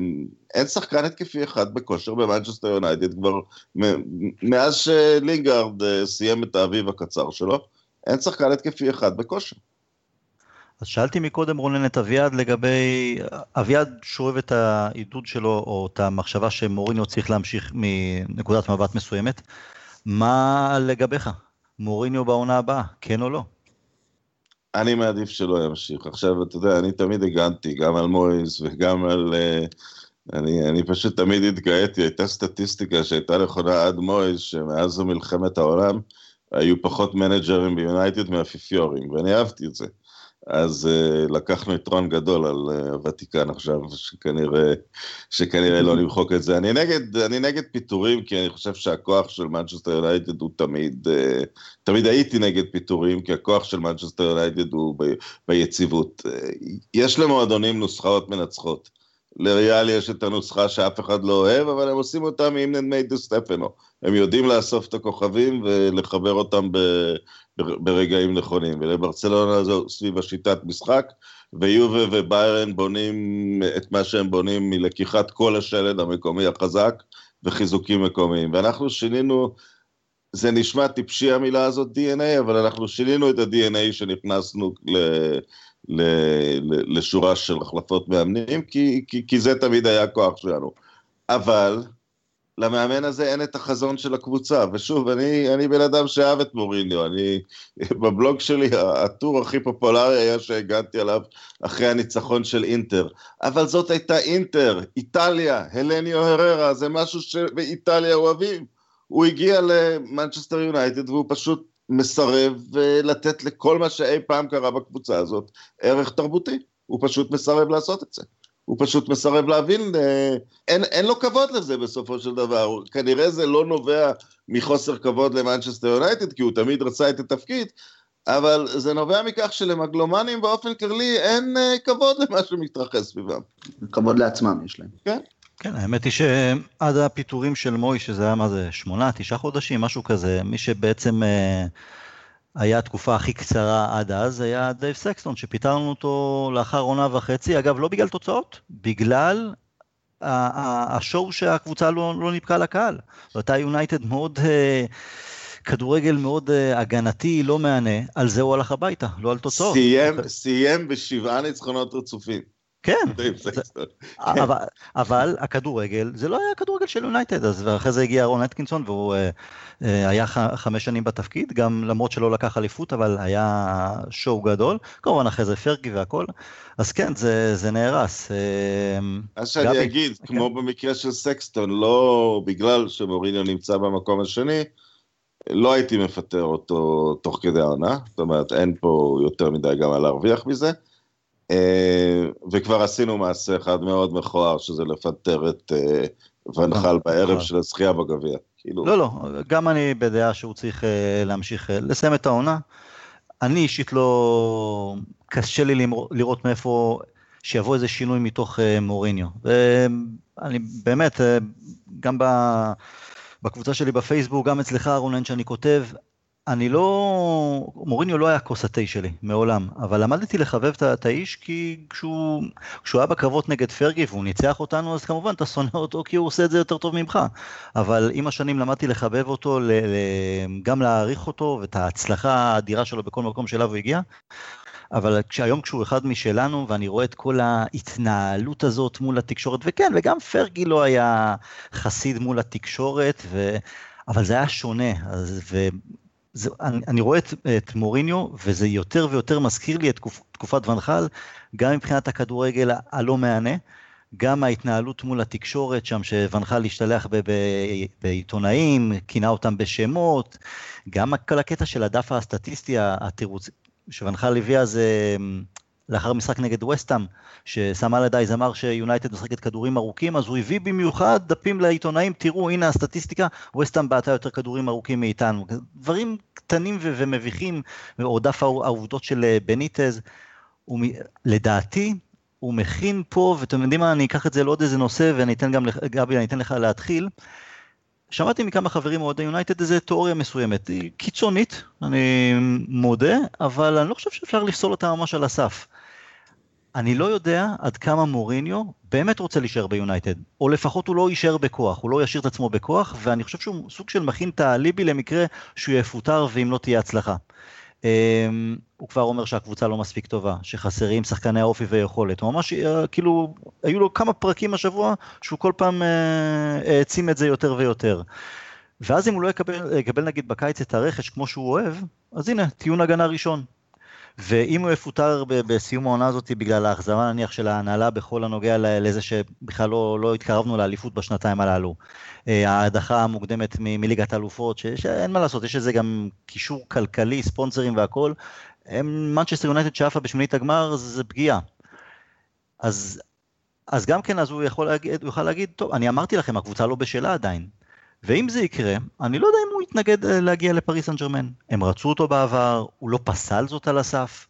אין שחקן התקפי אחד בכושר במנצ'סטר יונייטד כבר מאז שלינגארד אה, סיים את האביב הקצר שלו, אין שחקן התקפי אחד בכושר. אז שאלתי מקודם רונן את אביעד לגבי, אביעד שואב את העידוד שלו או את המחשבה שמוריניו צריך להמשיך מנקודת מבט מסוימת. מה לגביך? מוריניו בעונה הבאה, כן או לא? אני מעדיף שלא ימשיך. עכשיו, אתה יודע, אני תמיד הגנתי גם על מויס וגם על... אה, אני, אני פשוט תמיד התגאיתי, הייתה סטטיסטיקה שהייתה נכונה עד מויס, שמאז מלחמת העולם היו פחות מנג'רים ביונייטד מהאפיפיורים, ואני אהבתי את זה. אז uh, לקחנו יתרון גדול על uh, הוותיקן עכשיו, שכנראה, שכנראה לא נמחוק את זה. אני נגד, אני נגד פיטורים, כי אני חושב שהכוח של מנצ'סטר יונייטד הוא תמיד, uh, תמיד הייתי נגד פיטורים, כי הכוח של מנצ'סטר יונייטד הוא ב, ביציבות. Uh, יש למועדונים נוסחאות מנצחות. לריאל יש את הנוסחה שאף אחד לא אוהב, אבל הם עושים אותה מאימנד מיידה סטפנו. הם יודעים לאסוף את הכוכבים ולחבר אותם ב, ברגעים נכונים. ולברצלונה זו סביב השיטת משחק, ויובה וביירן בונים את מה שהם בונים מלקיחת כל השלד המקומי החזק וחיזוקים מקומיים. ואנחנו שינינו, זה נשמע טיפשי המילה הזאת DNA, אבל אנחנו שינינו את ה-DNA שנכנסנו ל... ל, ל, לשורה של החלפות מאמנים, כי, כי, כי זה תמיד היה הכוח שלנו. אבל למאמן הזה אין את החזון של הקבוצה, ושוב, אני, אני בן אדם שאהב את מוריניו, אני, בבלוג שלי, הטור הכי פופולרי היה שהגעתי עליו אחרי הניצחון של אינטר, אבל זאת הייתה אינטר, איטליה, הלניו הררה, זה משהו שבאיטליה אוהבים. הוא הגיע למנצ'סטר יונייטד והוא פשוט מסרב לתת לכל מה שאי פעם קרה בקבוצה הזאת ערך תרבותי, הוא פשוט מסרב לעשות את זה. הוא פשוט מסרב להבין, אה, אין, אין לו כבוד לזה בסופו של דבר, כנראה זה לא נובע מחוסר כבוד למנצ'סטר יונייטד, כי הוא תמיד רצה את התפקיד, אבל זה נובע מכך שלמגלומנים באופן כללי אין אה, כבוד למה שמתרחש סביבם. כבוד לעצמם יש להם. כן. כן, האמת היא שעד הפיטורים של מוי, שזה היה מה זה, שמונה, תשעה חודשים, משהו כזה, מי שבעצם אה, היה התקופה הכי קצרה עד אז, היה דייב סקסטון, שפיטרנו אותו לאחר עונה וחצי, אגב, לא בגלל תוצאות, בגלל ה show שהקבוצה לא, לא נבקעה לקהל. זו הייתה יונייטד מאוד, אה, כדורגל מאוד אה, הגנתי, לא מהנה, על זה הוא הלך הביתה, לא על תוצאות. סיים, סיים בשבעה ניצחונות רצופים. כן, זה, אבל, הכדורגל, זה לא היה כדורגל של יונייטד, אז ואחרי זה הגיע רון אטקינסון והוא אה, אה, היה חמש שנים בתפקיד, גם למרות שלא לקח אליפות, אבל היה שואו גדול, כמובן אחרי זה פרגי והכל, אז כן, זה, נהרס. אה, אז שאני גבי, אגיד, כן. כמו במקרה של סקסטון, לא בגלל שמוריניו נמצא במקום השני, לא הייתי מפטר אותו תוך כדי העונה, זאת אומרת, אין פה יותר מדי גם על להרוויח מזה. אה, וכבר עשינו מעשה אחד מאוד מכוער, שזה לפטר את אה, ונחל בערב של הזכייה בגביע. כאילו... לא, לא, גם אני בדעה שהוא צריך אה, להמשיך, לסיים את העונה. אני אישית לא... קשה לי לראות מאיפה שיבוא איזה שינוי מתוך מוריניו. ואני באמת, גם בקבוצה שלי בפייסבוק, גם אצלך רונן, שאני כותב, אני לא, מוריניו לא היה כוס התה שלי, מעולם, אבל למדתי לחבב את האיש כי כשהוא, כשהוא היה בקרבות נגד פרגי והוא ניצח אותנו, אז כמובן אתה שונא אותו כי הוא עושה את זה יותר טוב ממך. אבל עם השנים למדתי לחבב אותו, ל, ל, גם להעריך אותו ואת ההצלחה האדירה שלו בכל מקום שאליו הוא הגיע. אבל כשהיום כשהוא אחד משלנו ואני רואה את כל ההתנהלות הזאת מול התקשורת, וכן, וגם פרגי לא היה חסיד מול התקשורת, ו... אבל זה היה שונה, אז, ו... זה, אני, אני רואה את, את מוריניו, וזה יותר ויותר מזכיר לי את תקופ, תקופת ונחל, גם מבחינת הכדורגל הלא מהנה, גם ההתנהלות מול התקשורת שם, שונחל השתלח ב, ב, בעיתונאים, כינה אותם בשמות, גם כל הקטע של הדף הסטטיסטי, התירוץ, שוונחל הביא אז לאחר משחק נגד וסטאם, שסם אלדייז אמר שיונייטד משחקת כדורים ארוכים, אז הוא הביא במיוחד דפים לעיתונאים, תראו, הנה הסטטיסטיקה, וסטאם בעטה יותר כדורים ארוכים מאיתנו. דברים קטנים ו- ומביכים, או דף העובדות של אה, בניטז, הוא, לדעתי, הוא מכין פה, ואתם יודעים מה, אני אקח את זה לעוד איזה נושא, ואני אתן גם, גבי, אני אתן לך להתחיל. שמעתי מכמה חברים אוהדי יונייטד איזה תיאוריה מסוימת, היא קיצונית, אני מודה, אבל אני לא חושב שאפשר לפסול אותה ממש על הסף. אני לא יודע עד כמה מוריניו באמת רוצה להישאר ביונייטד, או לפחות הוא לא יישאר בכוח, הוא לא ישאיר את עצמו בכוח, ואני חושב שהוא סוג של מכין את האליבי למקרה שהוא יפוטר ואם לא תהיה הצלחה. Um, הוא כבר אומר שהקבוצה לא מספיק טובה, שחסרים שחקני האופי ויכולת. הוא ממש, uh, כאילו, היו לו כמה פרקים השבוע שהוא כל פעם uh, העצים את זה יותר ויותר. ואז אם הוא לא יקבל, יקבל נגיד בקיץ את הרכש כמו שהוא אוהב, אז הנה, טיעון הגנה ראשון. ואם הוא יפוטר בסיום העונה הזאת בגלל האכזבה נניח של ההנהלה בכל הנוגע לזה שבכלל לא, לא התקרבנו לאליפות בשנתיים הללו, אה, ההדחה המוקדמת מליגת האלופות, שאין מה לעשות, יש לזה גם קישור כלכלי, ספונסרים והכל, מנצ'סטר יונייטד שעפה בשמינית הגמר זה פגיעה. אז, אז גם כן, אז הוא יכול להגיד, הוא יכול להגיד, טוב, אני אמרתי לכם, הקבוצה לא בשלה עדיין. ואם זה יקרה, אני לא יודע אם הוא יתנגד אה, להגיע לפריס סן ג'רמן. הם רצו אותו בעבר, הוא לא פסל זאת על הסף.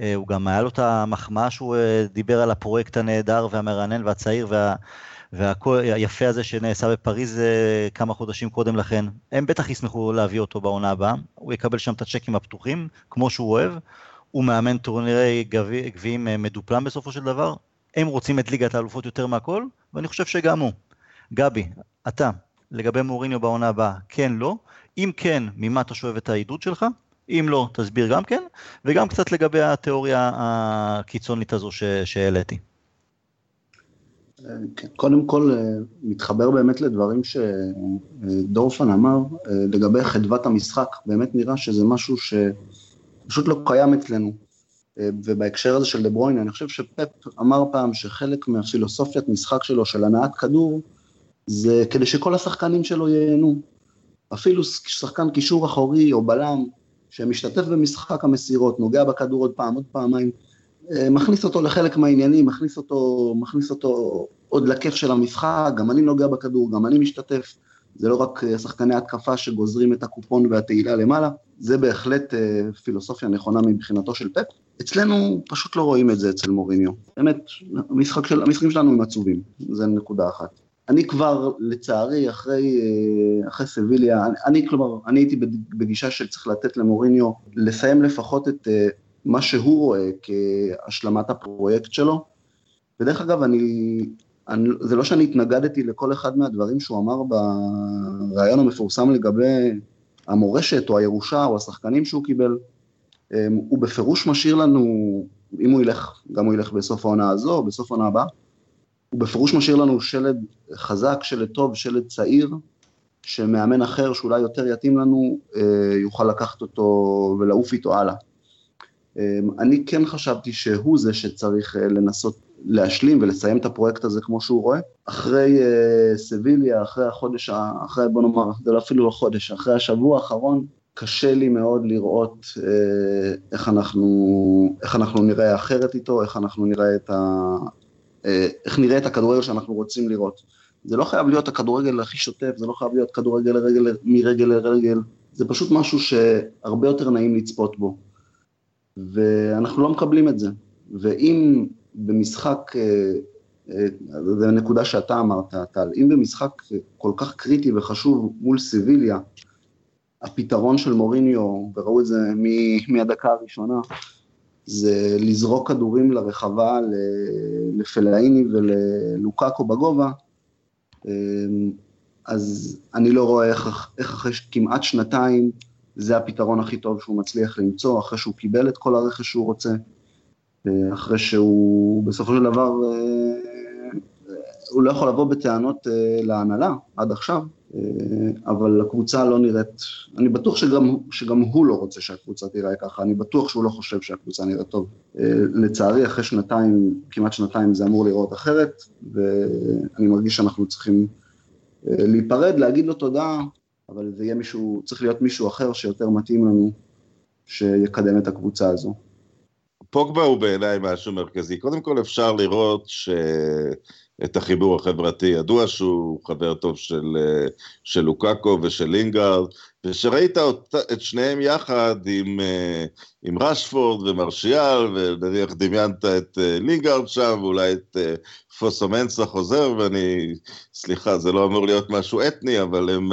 אה, הוא גם היה לו את המחמאה שהוא אה, דיבר על הפרויקט הנהדר והמרענן והצעיר וה... והיפה הזה שנעשה בפריז כמה חודשים קודם לכן. הם בטח ישמחו להביא אותו בעונה הבאה, הוא יקבל שם את הצ'קים הפתוחים, כמו שהוא אוהב. הוא מאמן טורנירי גביעים מדופלם בסופו של דבר. הם רוצים את ליגת האלופות יותר מהכל, ואני חושב שגם הוא. גבי, אתה, לגבי מוריניו בעונה הבאה, כן, לא. אם כן, ממה אתה שואב את העידוד שלך? אם לא, תסביר גם כן, וגם קצת לגבי התיאוריה הקיצונית הזו שהעליתי. קודם כל, אה, מתחבר באמת לדברים שדורפן אמר אה, לגבי חדוות המשחק, באמת נראה שזה משהו שפשוט לא קיים אצלנו. אה, ובהקשר הזה של דברוין, אני חושב שפפ אמר פעם שחלק מהפילוסופיית משחק שלו, של הנעת כדור, זה כדי שכל השחקנים שלו ייהנו. אפילו שחקן קישור אחורי או בלם שמשתתף במשחק המסירות, נוגע בכדור עוד פעם, עוד פעמיים, אה, מכניס אותו לחלק מהעניינים, מכניס אותו, מכניס אותו עוד לכיף של המשחק, גם אני נוגע בכדור, גם אני משתתף, זה לא רק אה, שחקני התקפה שגוזרים את הקופון והתהילה למעלה, זה בהחלט אה, פילוסופיה נכונה מבחינתו של פפ. אצלנו פשוט לא רואים את זה אצל מוריניו. באמת, המשחק של, המשחקים שלנו הם עצובים, זה נקודה אחת. אני כבר, לצערי, אחרי, אה, אחרי סביליה, אני, כלומר, אני הייתי בגישה שצריך לתת למוריניו לסיים לפחות את אה, מה שהוא רואה כהשלמת הפרויקט שלו. ודרך אגב, אני, אני, זה לא שאני התנגדתי לכל אחד מהדברים שהוא אמר בריאיון המפורסם לגבי המורשת או הירושה או השחקנים שהוא קיבל. אה, הוא בפירוש משאיר לנו, אם הוא ילך, גם הוא ילך בסוף העונה הזו, בסוף העונה הבאה, הוא בפירוש משאיר לנו שלד חזק, שלד טוב, שלד צעיר, שמאמן אחר שאולי יותר יתאים לנו, אה, יוכל לקחת אותו ולעוף איתו הלאה. אה, אני כן חשבתי שהוא זה שצריך אה, לנסות להשלים ולסיים את הפרויקט הזה כמו שהוא רואה. אחרי סביליה, אחרי החודש, אחרי בוא נאמר, זה לא אפילו לא חודש, אחרי השבוע האחרון, קשה לי מאוד לראות איך אנחנו, איך אנחנו נראה אחרת איתו, איך אנחנו נראה את, ה, איך נראה את הכדורגל שאנחנו רוצים לראות. זה לא חייב להיות הכדורגל הכי שוטף, זה לא חייב להיות כדורגל לרגל, מרגל לרגל, זה פשוט משהו שהרבה יותר נעים לצפות בו. ואנחנו לא מקבלים את זה. ואם במשחק, אה, אה, זו נקודה שאתה אמרת, טל, אם במשחק כל כך קריטי וחשוב מול סיביליה, הפתרון של מוריניו, וראו את זה מהדקה הראשונה, זה לזרוק כדורים לרחבה לפלאיני וללוקאקו בגובה, אמ, אז אני לא רואה איך, איך אחרי כמעט שנתיים זה הפתרון הכי טוב שהוא מצליח למצוא, אחרי שהוא קיבל את כל הרכש שהוא רוצה, אחרי שהוא בסופו של דבר, אה, הוא לא יכול לבוא בטענות אה, להנהלה עד עכשיו, אה, אבל הקבוצה לא נראית, אני בטוח שגם, שגם הוא לא רוצה שהקבוצה תיראה ככה, אני בטוח שהוא לא חושב שהקבוצה נראית טוב. אה, לצערי, אחרי שנתיים, כמעט שנתיים זה אמור לראות אחרת, ואני מרגיש שאנחנו צריכים אה, להיפרד, להגיד לו תודה, אבל זה יהיה מישהו, צריך להיות מישהו אחר שיותר מתאים לנו, שיקדם את הקבוצה הזו. פוגבה הוא בעיניי משהו מרכזי. קודם כל אפשר לראות ש... את החיבור החברתי. ידוע שהוא חבר טוב של, אה, של לוקאקו ושל לינגארד, ושראית את שניהם יחד עם, אה, עם רשפורד ומרשיאל, ונניח דמיינת את אה, לינגארד שם, ואולי את פוסו מנסה חוזר, ואני, סליחה, זה לא אמור להיות משהו אתני, אבל הם,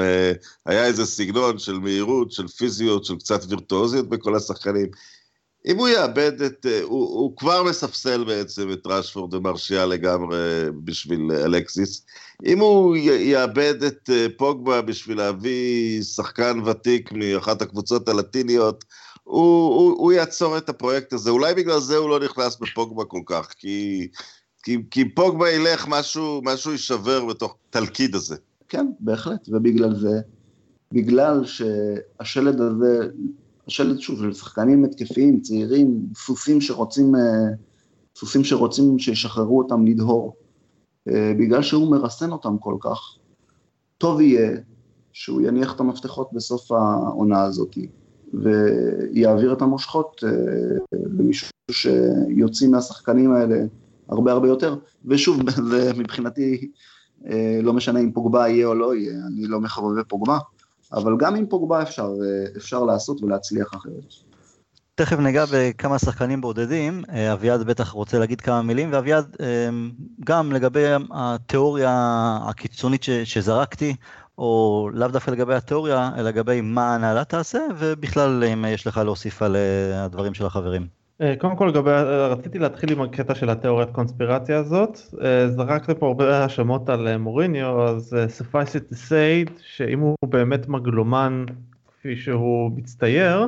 היה איזה סגנון של מהירות, של פיזיות, של קצת וירטואוזיות בכל השחקנים. אם הוא יאבד את, אה, הוא, הוא כבר מספסל בעצם את רשפורד ומרשיאל לגמרי בשביל אלקסיס. אם הוא יאבד את אה, פוגבה בשביל להביא שחקן ותיק מאחת הקבוצות הלטיניות, הוא, הוא, הוא יעצור את הפרויקט הזה. אולי בגלל זה הוא לא נכנס בפוגבה כל כך, כי, כי, כי פוגבה ילך, משהו, משהו יישבר בתוך תלכיד הזה. כן, בהחלט, ובגלל זה, בגלל שהשלד הזה השלט שוב של שחקנים התקפיים, צעירים, סוסים שרוצים, אה, סוסים שרוצים שישחררו אותם לדהור. אה, בגלל שהוא מרסן אותם כל כך, טוב יהיה שהוא יניח את המפתחות בסוף העונה הזאת, ויעביר את המושכות אה, למישהו שיוצאים מהשחקנים האלה הרבה הרבה יותר. ושוב, זה מבחינתי לא משנה אם פוגבה יהיה או לא יהיה, אני לא מחבבי פוגבה. אבל גם עם פוגבה אפשר, אה, אפשר לעשות ולהצליח אחרת. תכף ניגע בכמה שחקנים בודדים, אה, אביעד בטח רוצה להגיד כמה מילים, ואביעד, אה, גם לגבי התיאוריה הקיצונית שזרקתי, או לאו דווקא לגבי התיאוריה, אלא לגבי מה ההנהלה תעשה, ובכלל אם יש לך להוסיף על הדברים של החברים. אה, קודם כל לגבי, אה, רציתי להתחיל עם הקטע של התיאוריית קונספירציה הזאת, אה, זרקת פה הרבה האשמות על מוריניו, אז suffice it to say שאם הוא באמת מגלומן כפי שהוא מצטייר,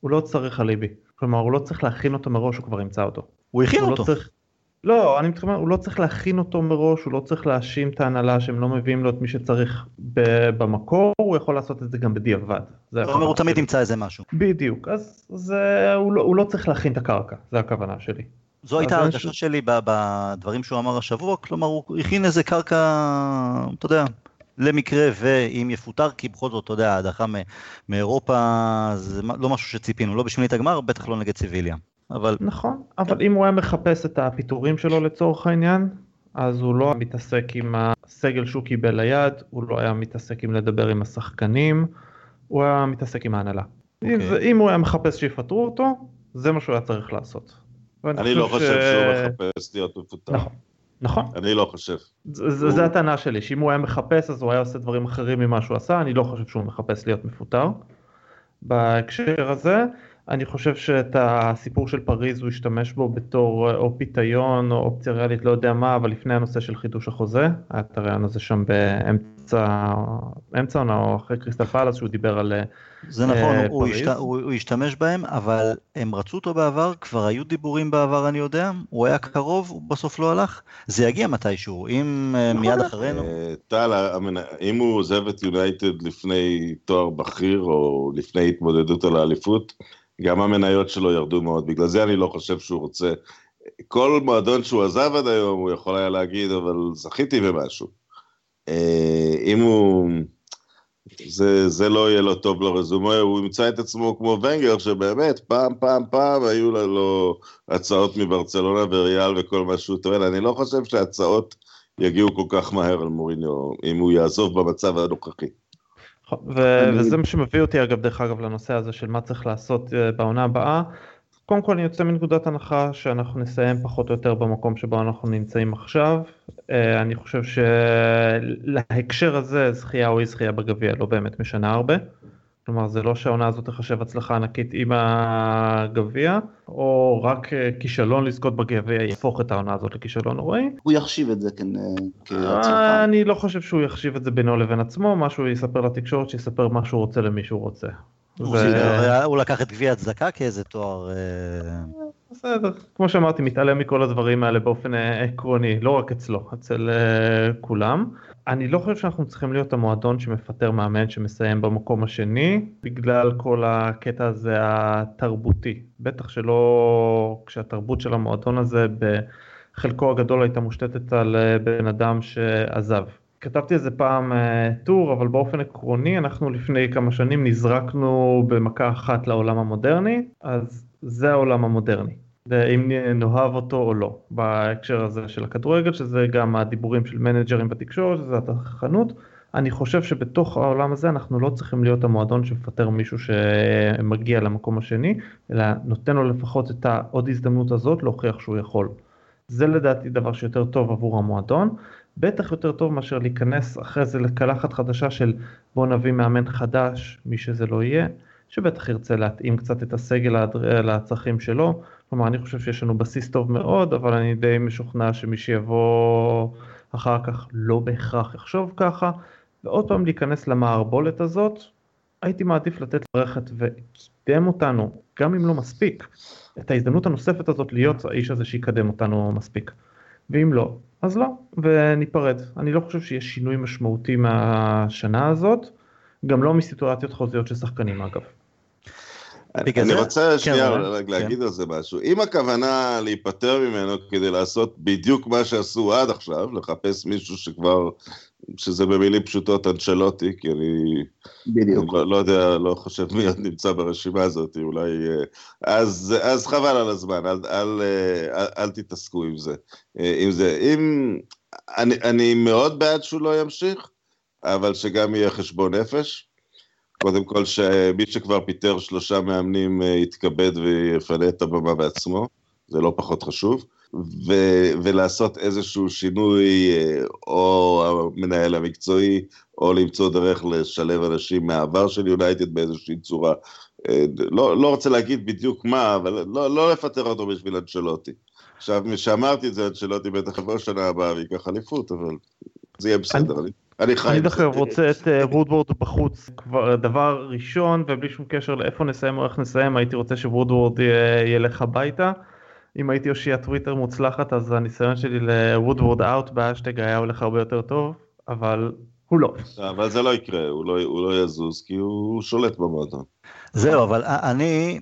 הוא לא צריך אליבי. כלומר הוא לא צריך להכין אותו מראש, הוא כבר ימצא אותו. הוא הכין הוא לא אותו. לא צריך, לא, אני מתכוון, הוא לא צריך להכין אותו מראש, הוא לא צריך להאשים את ההנהלה שהם לא מביאים לו את מי שצריך במקור, הוא יכול לעשות את זה גם בדיעבד. זאת אומרת, הוא תמיד ימצא איזה משהו. בדיוק, אז זה, הוא, לא, הוא לא צריך להכין את הקרקע, זה הכוונה שלי. זו הייתה הרגשה ש... שלי בדברים שהוא אמר השבוע, כלומר הוא הכין איזה קרקע, אתה יודע, למקרה ואם יפוטר, כי בכל זאת, אתה יודע, הדחה מאירופה זה לא משהו שציפינו, לא בשמינית הגמר, בטח לא נגד סיביליה. אבל... נכון, אבל אם הוא היה מחפש את הפיטורים שלו לצורך העניין, אז הוא לא מתעסק עם הסגל שהוא קיבל ליד, הוא לא היה מתעסק עם לדבר עם השחקנים, הוא היה מתעסק עם ההנהלה. Okay. אוקיי. אם הוא היה מחפש שיפטרו אותו, זה מה שהוא היה צריך לעשות. אני לא ש... חושב שהוא מחפש להיות מפוטר. נכון. נכון. אני לא חושב. זה, זה הטענה שלי, שאם הוא היה מחפש אז הוא היה עושה דברים אחרים ממה שהוא עשה, אני לא חושב שהוא מחפש להיות מפוטר. בהקשר הזה, אני חושב שאת הסיפור של פריז הוא השתמש בו בתור או פיתיון או אופציה ריאלית, לא יודע מה, אבל לפני הנושא של חידוש החוזה, היה את הרעיון הזה שם באמצע, אמצע עונה או אחרי קריסטל פאלאס שהוא דיבר על זה נכון, הוא, השת, הוא, הוא השתמש בהם, אבל הם רצו אותו בעבר, כבר היו דיבורים בעבר אני יודע, הוא היה קרוב, הוא בסוף לא הלך, זה יגיע מתישהו, אם uh, מיד אחרינו. אה, טל, אם הוא עוזב את יונייטד לפני תואר בכיר או לפני התמודדות על האליפות, גם המניות שלו ירדו מאוד, בגלל זה אני לא חושב שהוא רוצה, כל מועדון שהוא עזב עד היום, הוא יכול היה להגיד, אבל זכיתי במשהו. אם הוא... זה, זה לא יהיה לו טוב לרזומה, הוא ימצא את עצמו כמו ונגר, שבאמת פעם פעם פעם היו לו הצעות מברצלונה וריאל וכל מה שהוא טוען, אני לא חושב שהצעות יגיעו כל כך מהר על מוריניו, אם הוא יעזוב במצב הנוכחי. ו- וזה מה שמביא אותי אגב דרך אגב לנושא הזה של מה צריך לעשות אה, בעונה הבאה. קודם כל אני יוצא מנקודת הנחה שאנחנו נסיים פחות או יותר במקום שבו אנחנו נמצאים עכשיו. אה, אני חושב שלהקשר הזה זכייה או אי זכייה בגביע לא באמת משנה הרבה. כלומר זה לא שהעונה הזאת תחשב הצלחה ענקית עם הגביע, או רק אה, כישלון לזכות בגביע יהפוך את העונה הזאת לכישלון נוראי. הוא יחשיב את זה כהצלחה. אה, אני לא חושב שהוא יחשיב את זה בינו לבין עצמו, מה שהוא יספר לתקשורת, שיספר מה שהוא רוצה למי שהוא רוצה. הוא לקח את גביע הצדקה כאיזה תואר... אה, בסדר, כמו שאמרתי, מתעלם מכל הדברים האלה באופן אה, עקרוני, לא רק אצלו, אצל אה, כולם. אני לא חושב שאנחנו צריכים להיות המועדון שמפטר מאמן שמסיים במקום השני, בגלל כל הקטע הזה התרבותי. בטח שלא כשהתרבות של המועדון הזה בחלקו הגדול הייתה מושתתת על בן אדם שעזב. כתבתי איזה פעם אה, טור, אבל באופן עקרוני אנחנו לפני כמה שנים נזרקנו במכה אחת לעולם המודרני, אז זה העולם המודרני. אם נאהב אותו או לא, בהקשר הזה של הכדורגל, שזה גם הדיבורים של מנג'רים בתקשורת, שזה התחנות. אני חושב שבתוך העולם הזה אנחנו לא צריכים להיות המועדון שמפטר מישהו שמגיע למקום השני, אלא נותן לו לפחות את העוד הזדמנות הזאת להוכיח שהוא יכול. זה לדעתי דבר שיותר טוב עבור המועדון, בטח יותר טוב מאשר להיכנס אחרי זה לקלחת חדשה של בוא נביא מאמן חדש, מי שזה לא יהיה, שבטח ירצה להתאים קצת את הסגל לצרכים שלו. כלומר, אני חושב שיש לנו בסיס טוב מאוד, אבל אני די משוכנע שמי שיבוא אחר כך לא בהכרח יחשוב ככה, ועוד פעם להיכנס למערבולת הזאת, הייתי מעדיף לתת לרכת וקידם אותנו, גם אם לא מספיק, את ההזדמנות הנוספת הזאת להיות האיש הזה שיקדם אותנו מספיק. ואם לא, אז לא, וניפרד. אני לא חושב שיש שינוי משמעותי מהשנה הזאת, גם לא מסיטואציות חוזיות של שחקנים אגב. אני רוצה כן, שנייה להגיד על זה משהו. אם הכוונה להיפטר ממנו כדי לעשות בדיוק מה שעשו עד עכשיו, לחפש מישהו שכבר, שזה במילים פשוטות אנצ'לוטי, כי אני... בדיוק. לא, לא יודע, לא חושב מי עוד נמצא ברשימה הזאת, אולי... אה, אז, אז חבל על הזמן, אל, אל, אה, אל, אל תתעסקו עם זה. אה, עם זה. אם... אני, אני מאוד בעד שהוא לא ימשיך, אבל שגם יהיה חשבון נפש. קודם כל שמי שכבר פיטר שלושה מאמנים יתכבד ויפנה את הבמה בעצמו, זה לא פחות חשוב, ו- ולעשות איזשהו שינוי, אה, או המנהל המקצועי, או למצוא דרך לשלב אנשים מהעבר של יונייטד באיזושהי צורה. אה, לא, לא רוצה להגיד בדיוק מה, אבל לא, לא לפטר אותו בשביל אנשלוטי. עכשיו, משאמרתי את זה, אנשלוטי בטח יבוא שנה הבאה ויקח אליפות, אבל זה יהיה בסדר. אני... אני חי. אני דווקא רוצה את אה, וודוורד בחוץ כבר דבר ראשון ובלי שום קשר לאיפה נסיים או איך נסיים הייתי רוצה שוודוורד ילך הביתה. אם הייתי אושיית טוויטר מוצלחת אז הניסיון שלי לוודוורד out בהאשטג היה הולך הרבה יותר טוב אבל הוא לא. אבל זה לא יקרה הוא לא, הוא לא יזוז כי הוא שולט במועדון. זהו אבל אני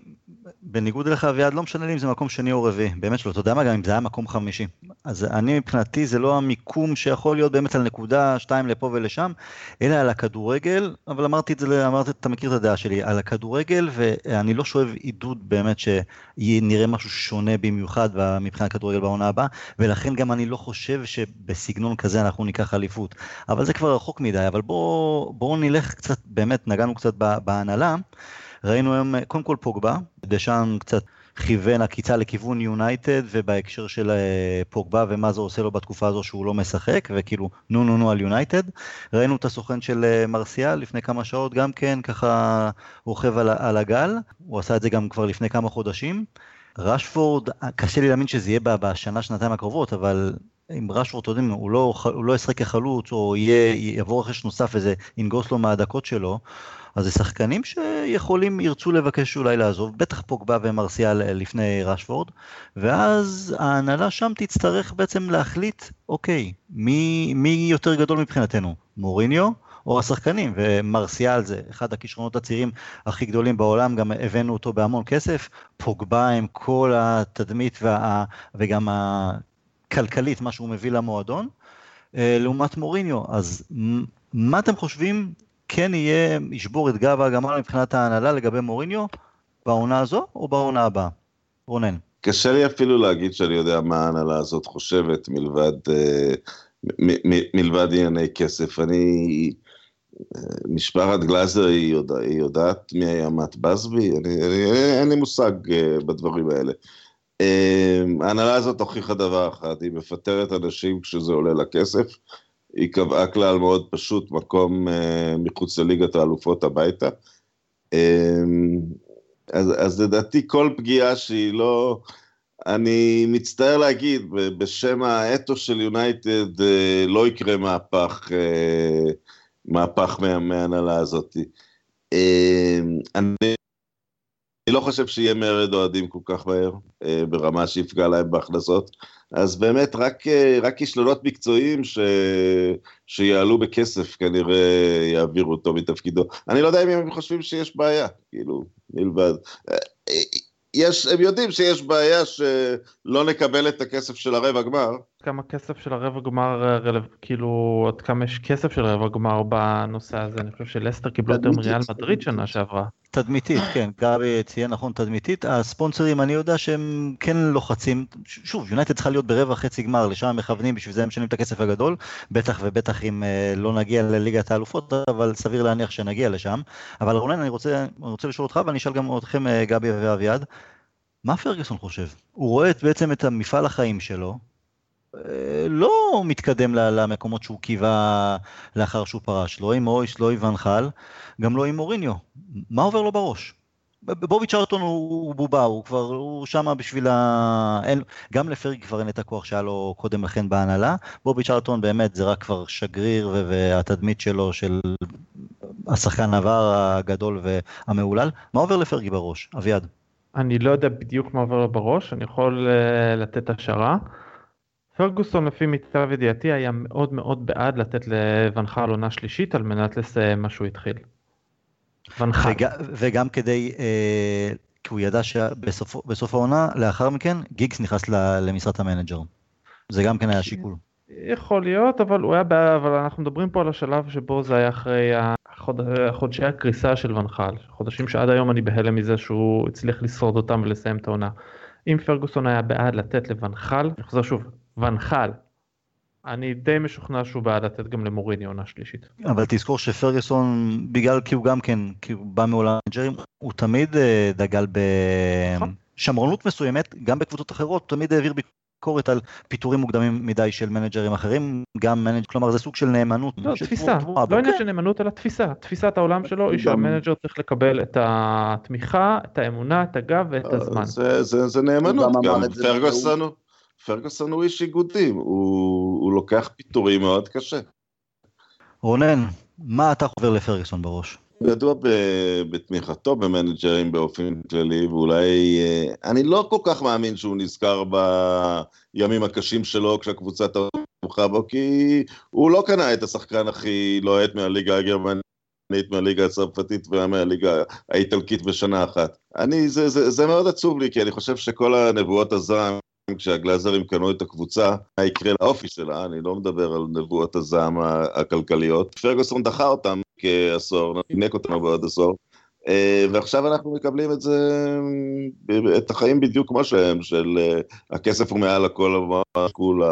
בניגוד אליך אביעד, לא משנה לי אם זה מקום שני או רביעי, באמת שלא, אתה יודע מה, גם אם זה היה מקום חמישי. אז אני מבחינתי זה לא המיקום שיכול להיות באמת על נקודה שתיים לפה ולשם, אלא על הכדורגל, אבל אמרתי את זה, אמרתי, אתה מכיר את הדעה שלי, על הכדורגל, ואני לא שואב עידוד באמת שנראה משהו שונה במיוחד מבחינת כדורגל בעונה הבאה, ולכן גם אני לא חושב שבסגנון כזה אנחנו ניקח אליפות. אבל זה כבר רחוק מדי, אבל בואו בוא נלך קצת, באמת נגענו קצת בהנהלה. ראינו היום, קודם כל פוגבה, דשאן קצת כיוון עקיצה לכיוון יונייטד, ובהקשר של אה, פוגבה ומה זה עושה לו בתקופה הזו שהוא לא משחק, וכאילו נו נו נו על יונייטד. ראינו את הסוכן של אה, מרסיאל לפני כמה שעות גם כן, ככה רוכב על, על הגל, הוא עשה את זה גם כבר לפני כמה חודשים. רשפורד, קשה לי להאמין שזה יהיה בשנה, שנתיים הקרובות, אבל אם רשפורד, אתם יודעים, הוא לא, הוא לא ישחק כחלוץ, או יהיה, יעבור רכש נוסף וזה ינגוס לו מהדקות שלו, אז זה שחקנים שיכולים, ירצו לבקש אולי לעזוב, בטח פוגבה ומרסיאל לפני רשפורד, ואז ההנהלה שם תצטרך בעצם להחליט, אוקיי, מי, מי יותר גדול מבחינתנו, מוריניו או השחקנים, ומרסיאל זה אחד הכישרונות הצעירים הכי גדולים בעולם, גם הבאנו אותו בהמון כסף, פוגבה עם כל התדמית וה, וגם הכלכלית, מה שהוא מביא למועדון, אה, לעומת מוריניו, אז מה אתם חושבים כן יהיה, ישבור את גב הגמל מבחינת ההנהלה לגבי מוריניו בעונה הזו או בעונה הבאה? רונן. קשה לי אפילו להגיד שאני יודע מה ההנהלה הזאת חושבת מלבד, אה, מ, מ, מלבד ענייני כסף. אני, אה, משפחת גלאזר היא, יודע, היא יודעת מי היה מאט בסבי? אין לי מושג אה, בדברים האלה. ההנהלה הזאת הוכיחה דבר אחד, היא מפטרת אנשים כשזה עולה לה כסף, היא קבעה כלל מאוד פשוט, מקום אה, מחוץ לליגת האלופות הביתה. אה, אז, אז לדעתי כל פגיעה שהיא לא... אני מצטער להגיד, בשם האתוס של יונייטד אה, לא יקרה מהפך, אה, מהפך מההנהלה הזאת. אה, אני אני לא חושב שיהיה מרד אוהדים כל כך מהר, אה, ברמה שיפגע להם בהכנסות. אז באמת, רק, אה, רק כישלונות מקצועיים ש... שיעלו בכסף כנראה יעבירו אותו מתפקידו. אני לא יודע אם הם חושבים שיש בעיה, כאילו, מלבד. אה, יש, הם יודעים שיש בעיה שלא נקבל את הכסף של הרבע גמר. כמה כסף של הרבע גמר, כאילו, עד כמה יש כסף של הרבע גמר בנושא הזה, אני חושב שלסטר קיבלו יותר מריאל מדריד שנה שעברה. תדמיתית, כן, גבי ציין נכון, תדמיתית. הספונסרים, אני יודע שהם כן לוחצים, שוב, יונייטד צריכה להיות ברבע חצי גמר, לשם הם מכוונים, בשביל זה הם משלמים את הכסף הגדול, בטח ובטח אם אה, לא נגיע לליגת האלופות, אבל סביר להניח שנגיע לשם. אבל רונן, אני רוצה, אני רוצה לשאול אותך, ואני אשאל גם אתכם, אה, גבי ואביעד, מה פרגוסון חושב? הוא רואה בעצם את המפעל החיים שלו, אה, לא מתקדם למקומות שהוא קיווה לאחר שהוא פרש, לא עם אויס, לא עם ונחל, גם לא עם מוריניו. מה עובר לו בראש? בובי צ'רטון הוא בובה, הוא כבר, הוא שמה בשביל ה... אין, גם לפרק כבר אין את הכוח שהיה לו קודם לכן בהנהלה. בובי צ'רטון באמת זה רק כבר שגריר והתדמית שלו של השחקן עבר הגדול והמהולל. מה עובר לפרגי בראש? אביעד. אני לא יודע בדיוק מה עובר לו בראש, אני יכול uh, לתת השערה. פרגוסון לפי מיטב ידיעתי היה מאוד מאוד בעד לתת לואן חאל עונה שלישית על מנת לסיים מה שהוא התחיל. ואן חאל. וג, וגם כדי, אה, כי הוא ידע שבסוף העונה, לאחר מכן, גיגס נכנס למשרת ה manager. זה גם כן היה שיקול. יכול להיות, אבל הוא היה בעד, אבל אנחנו מדברים פה על השלב שבו זה היה אחרי החוד... חודשי הקריסה של ואן חאל. חודשים שעד היום אני בהלם מזה שהוא הצליח לשרוד אותם ולסיים את העונה. אם פרגוסון היה בעד לתת לוואן חאל, אני חוזר שוב, ואן חאל. אני די משוכנע שהוא בעד לתת גם למוריניו עונה שלישית. אבל תזכור שפרגוסון, בגלל כי הוא גם כן, כי הוא בא מעולם המנג'רים, הוא תמיד אה, דגל בשמרנות נכון. מסוימת, גם בקבוצות אחרות, תמיד העביר ביקורת על פיטורים מוקדמים מדי של מנג'רים אחרים, גם manager, כלומר זה סוג של נאמנות. לא, תפיסה, לא עניין של נאמנות אלא תפיסה, תפיסת העולם שלו היא שהמנג'ר צריך לקבל את התמיכה, את האמונה, את הגב ואת אה, הזמן. זה נאמנות, גם פרגוסון הוא. פרגוסון הוא איש איגודים, הוא, הוא לוקח פיטורים מאוד קשה. רונן, מה עובר לפרגוסון בראש? הוא ידוע בתמיכתו במנג'רים באופן כללי, ואולי... אה, אני לא כל כך מאמין שהוא נזכר בימים הקשים שלו כשהקבוצה תמכה בו, כי הוא לא קנה את השחקן הכי לוהט מהליגה הגרמנית. מהליגה הצרפתית ומהליגה האיטלקית בשנה אחת. אני, זה, זה, זה מאוד עצוב לי, כי אני חושב שכל הנבואות הזעם כשהגלאזרים קנו את הקבוצה, מה יקרה לאופי שלה, אני לא מדבר על נבואות הזעם הכלכליות. פרגוסון דחה אותם כעשור, נינק אותנו בעוד עשור. אה, ועכשיו אנחנו מקבלים את זה, את החיים בדיוק כמו שהם, של אה, הכסף הוא מעל הכל, הכול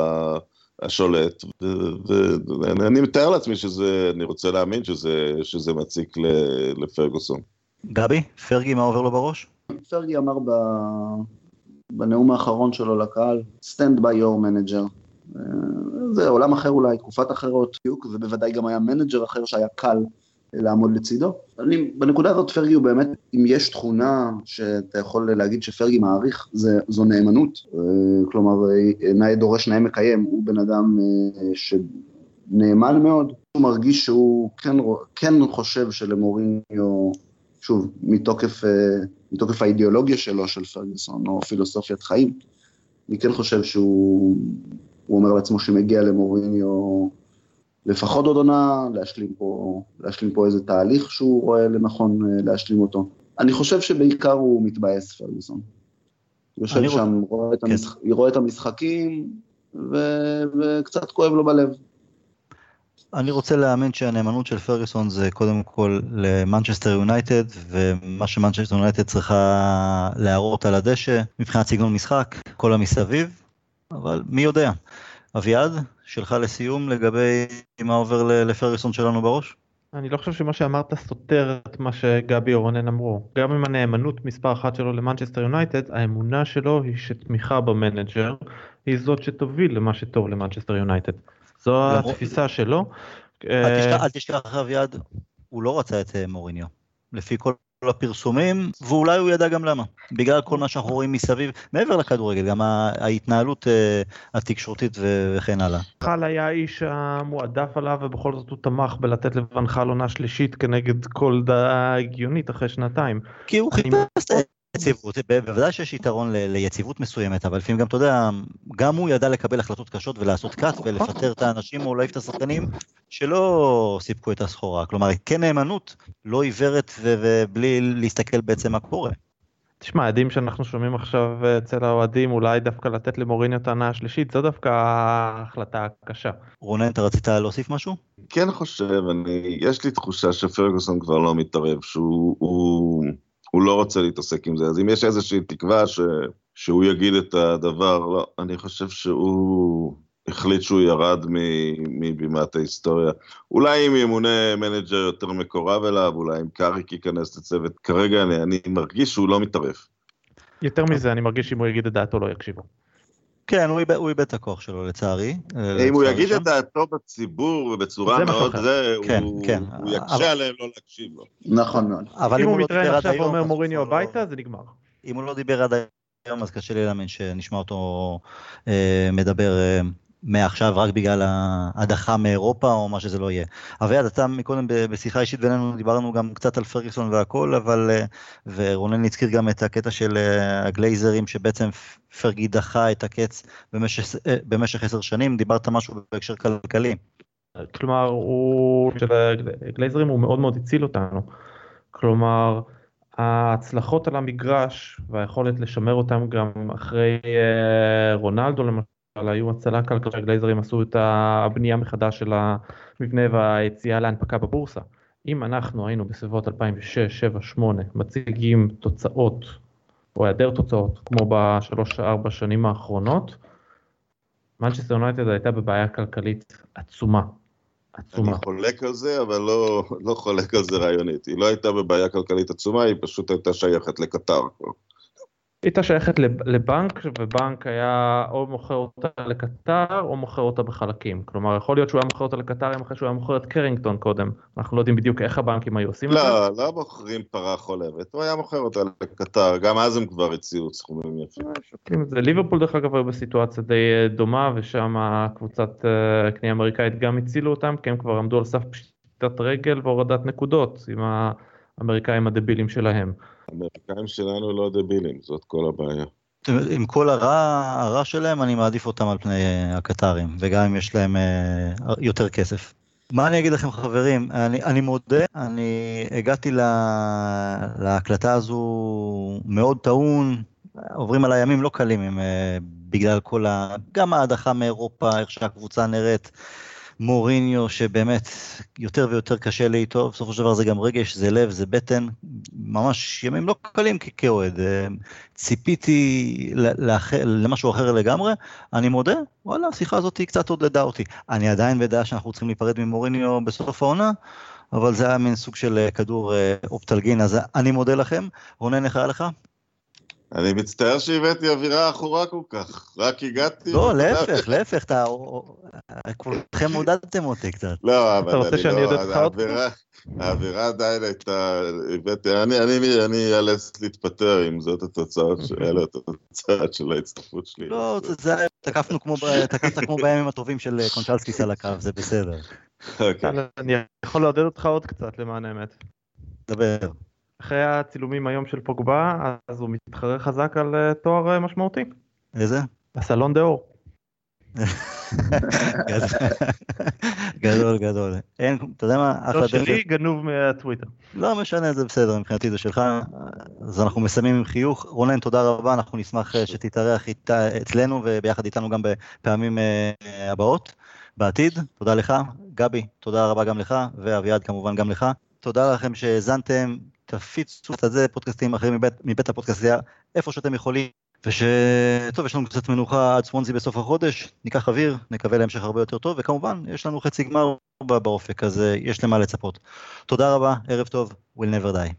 השולט. ואני מתאר לעצמי שזה, אני רוצה להאמין שזה, שזה מציק לפרגוסון. גבי, פרגי, מה עובר לו בראש? פרגי אמר ב... בנאום האחרון שלו לקהל, stand by your manager. אה, זה עולם אחר אולי, תקופת אחרות, בדיוק, ובוודאי גם היה מנג'ר אחר שהיה קל לעמוד לצידו. אני, בנקודה הזאת פרגי הוא באמת, אם יש תכונה שאתה יכול להגיד שפרגי מעריך, זה, זו נאמנות. אה, כלומר, אה, נאה דורש נאה מקיים, הוא בן אדם שנאמן מאוד, הוא מרגיש שהוא כן, כן חושב שלמוריניו, שוב, מתוקף, מתוקף האידיאולוגיה שלו, של פרגוסון, או פילוסופיית חיים, אני כן חושב שהוא הוא אומר לעצמו שמגיע למוריניו לפחות עוד עונה, להשלים פה, להשלים פה איזה תהליך שהוא רואה לנכון אה, להשלים אותו. אני חושב שבעיקר הוא מתבאס, פרגוסון. יושב שם. רואה, את כן. המשח... רואה את המשחקים, ו... וקצת כואב לו בלב. אני רוצה להאמין שהנאמנות של פרגוסון זה קודם כל למנצ'סטר יונייטד, ומה שמנצ'סטר יונייטד צריכה להראות על הדשא מבחינת סגנון משחק, כל המסביב, אבל מי יודע. אביעד, שלך לסיום לגבי מה עובר לפרגוסון שלנו בראש? אני לא חושב שמה שאמרת סותר את מה שגבי ורונן אמרו. גם עם הנאמנות מספר אחת שלו למנצ'סטר יונייטד, האמונה שלו היא שתמיכה במנג'ר היא זאת שתוביל למה שטוב למנצ'סטר יונייטד. זו התפיסה שלו. אל תשכח אביעד, הוא לא רצה את אה, מוריניו. לפי כל הפרסומים, ואולי הוא ידע גם למה. בגלל כל מה שאנחנו רואים מסביב, מעבר לכדורגל, גם ההתנהלות אה, התקשורתית וכן הלאה. חל היה האיש המועדף עליו, ובכל זאת הוא תמך בלתת לבנחל עונה שלישית כנגד כל דעה הגיונית אחרי שנתיים. כי הוא חיפש יציבות, בוודאי שיש יתרון ליציבות מסוימת, אבל לפעמים גם, אתה יודע, גם הוא ידע לקבל החלטות קשות ולעשות קאט ולפטר את האנשים או להעיף את השחקנים שלא סיפקו את הסחורה. כלומר, כן נאמנות, לא עיוורת ובלי להסתכל בעצם מה קורה. תשמע, עדים שאנחנו שומעים עכשיו אצל האוהדים, אולי דווקא לתת למוריניו את העונה השלישית, זו דווקא ההחלטה הקשה. רונן, אתה רצית להוסיף משהו? כן חושב, אני, יש לי תחושה שפרגוסון כבר לא מתערב, שהוא... הוא... לא רוצה להתעסק עם זה. אז אם יש איזושהי תקווה ש, שהוא יגיד את הדבר, לא, אני חושב שהוא החליט שהוא ירד מבימת ההיסטוריה. אולי אם ימונה מנג'ר יותר מקורב אליו, אולי אם קאריק ייכנס לצוות, כרגע אני, אני מרגיש שהוא לא מתערב. יותר מזה, אני מרגיש שאם הוא יגיד את דעתו לא יקשיבו. כן, הוא איבד את הכוח שלו לצערי. אה, אם הוא יגיד את דעתו בציבור ובצורה מאוד זה, כן, כן. הוא יקשה עליהם לא להקשיב לו. נכון מאוד. אם הוא לא מתראיין עכשיו ואומר מוריניו הביתה, זה נגמר. אם הוא לא דיבר עד היום, אז קשה לי להאמין שנשמע אותו אה, מדבר אה, מעכשיו רק בגלל ההדחה מאירופה או מה שזה לא יהיה. אביעד, אתה מקודם בשיחה אישית בינינו דיברנו גם קצת על פרגוסון והכל, אבל, אה, ורונן הזכיר גם את הקטע של אה, הגלייזרים, שבעצם פרגי דחה את הקץ במשך, אה, במשך עשר שנים, דיברת משהו בהקשר כלכלי. כלומר, הוא, של הגלייזרים הוא מאוד מאוד הציל אותנו. כלומר, ההצלחות על המגרש והיכולת לשמר אותם גם אחרי רונלדו למשל, היו הצלה כלכלית, גלייזרים עשו את הבנייה מחדש של המבנה והיציאה להנפקה בבורסה. אם אנחנו היינו בסביבות 2006, 2007, 2008 מציגים תוצאות או היעדר תוצאות כמו בשלוש-ארבע שנים האחרונות, מנצ'סטר יונייטד הייתה בבעיה כלכלית עצומה. עצומה. אני חולק על זה, אבל לא, לא חולק על זה רעיונית. היא לא הייתה בבעיה כלכלית עצומה, היא פשוט הייתה שייכת לקטר. הייתה שייכת לבנק ובנק היה או מוכר אותה לקטר או מוכר אותה בחלקים כלומר יכול להיות שהוא היה מוכר אותה לקטר אחרי שהוא היה מוכר את קרינגטון קודם אנחנו לא יודעים בדיוק איך הבנקים היו עושים את זה. לא, לא מוכרים פרה חולבת הוא היה מוכר אותה לקטר גם אז הם כבר הציעו סכומים יפים. אה, ליברפול דרך אגב היו בסיטואציה די אה, דומה ושם הקבוצת אה, קנייה אמריקאית גם הצילו אותם כי הם כבר עמדו על סף פשיטת רגל והורדת נקודות עם האמריקאים הדבילים שלהם. האמריקאים שלנו לא דבילים, זאת כל הבעיה. עם כל הרע, הרע שלהם, אני מעדיף אותם על פני אה, הקטרים, וגם אם יש להם אה, יותר כסף. מה אני אגיד לכם חברים, אני, אני מודה, אני הגעתי לה, להקלטה הזו מאוד טעון, עוברים על הימים לא קלים הם, אה, בגלל כל ה... גם ההדחה מאירופה, איך שהקבוצה נראית. מוריניו שבאמת יותר ויותר קשה לי איתו, בסופו של דבר זה גם רגש, זה לב, זה בטן, ממש ימים לא קלים כאוהד. אה, ציפיתי למשהו אחר לגמרי, אני מודה, וואלה, השיחה הזאת היא קצת עוד לדעה אותי. אני עדיין בדעה שאנחנו צריכים להיפרד ממוריניו בסוף העונה, אבל זה היה מין סוג של אה, כדור אה, אופטלגין, אז אני מודה לכם. רונן, איך היה לך? אני מצטער שהבאתי אווירה עכורה כל כך, רק הגעתי. לא, להפך, להפך, אתה... כולכם עודדתם אותי קצת. לא, אבל אתה רוצה אני שאני לא, אעודד אותך עוד האווירה, האווירה עדיין הייתה, הבאתי, אני, אני, אני אאלץ להתפטר אם זאת התוצאות, של ההצטרפות שלי. לא, זה- היה, תקפנו כמו, ב- תקפת כמו בימים הטובים של אה, קונצ'לסקיס על הקו, זה בסדר. אוקיי. אני יכול לעודד אותך עוד קצת למען האמת. דבר. אחרי הצילומים היום של פוגבה, אז הוא מתחרה חזק על אה, תואר אה, משמעותי. איזה? הסלון דה אור. גדול, גדול. אין, אתה יודע מה, אחלה לא. שלי, גנוב מהטוויטר. לא משנה, זה בסדר, מבחינתי זה שלך. אז אנחנו מסיימים עם חיוך. רונן, תודה רבה, אנחנו נשמח אה, שתתארח אצלנו וביחד איתנו גם בפעמים הבאות, בעתיד. תודה לך. גבי, תודה רבה גם לך, ואביעד כמובן גם לך. תודה לכם שהאזנתם, תפיצו את זה, פודקאסטים אחרים מבית, מבית הפודקאסטייה, איפה שאתם יכולים. ושטוב, יש לנו קצת מנוחה עד סוונזי בסוף החודש, ניקח אוויר, נקווה להמשך הרבה יותר טוב, וכמובן, יש לנו חצי גמר באופק, אז אה, יש למה לצפות. תודה רבה, ערב טוב, will never die.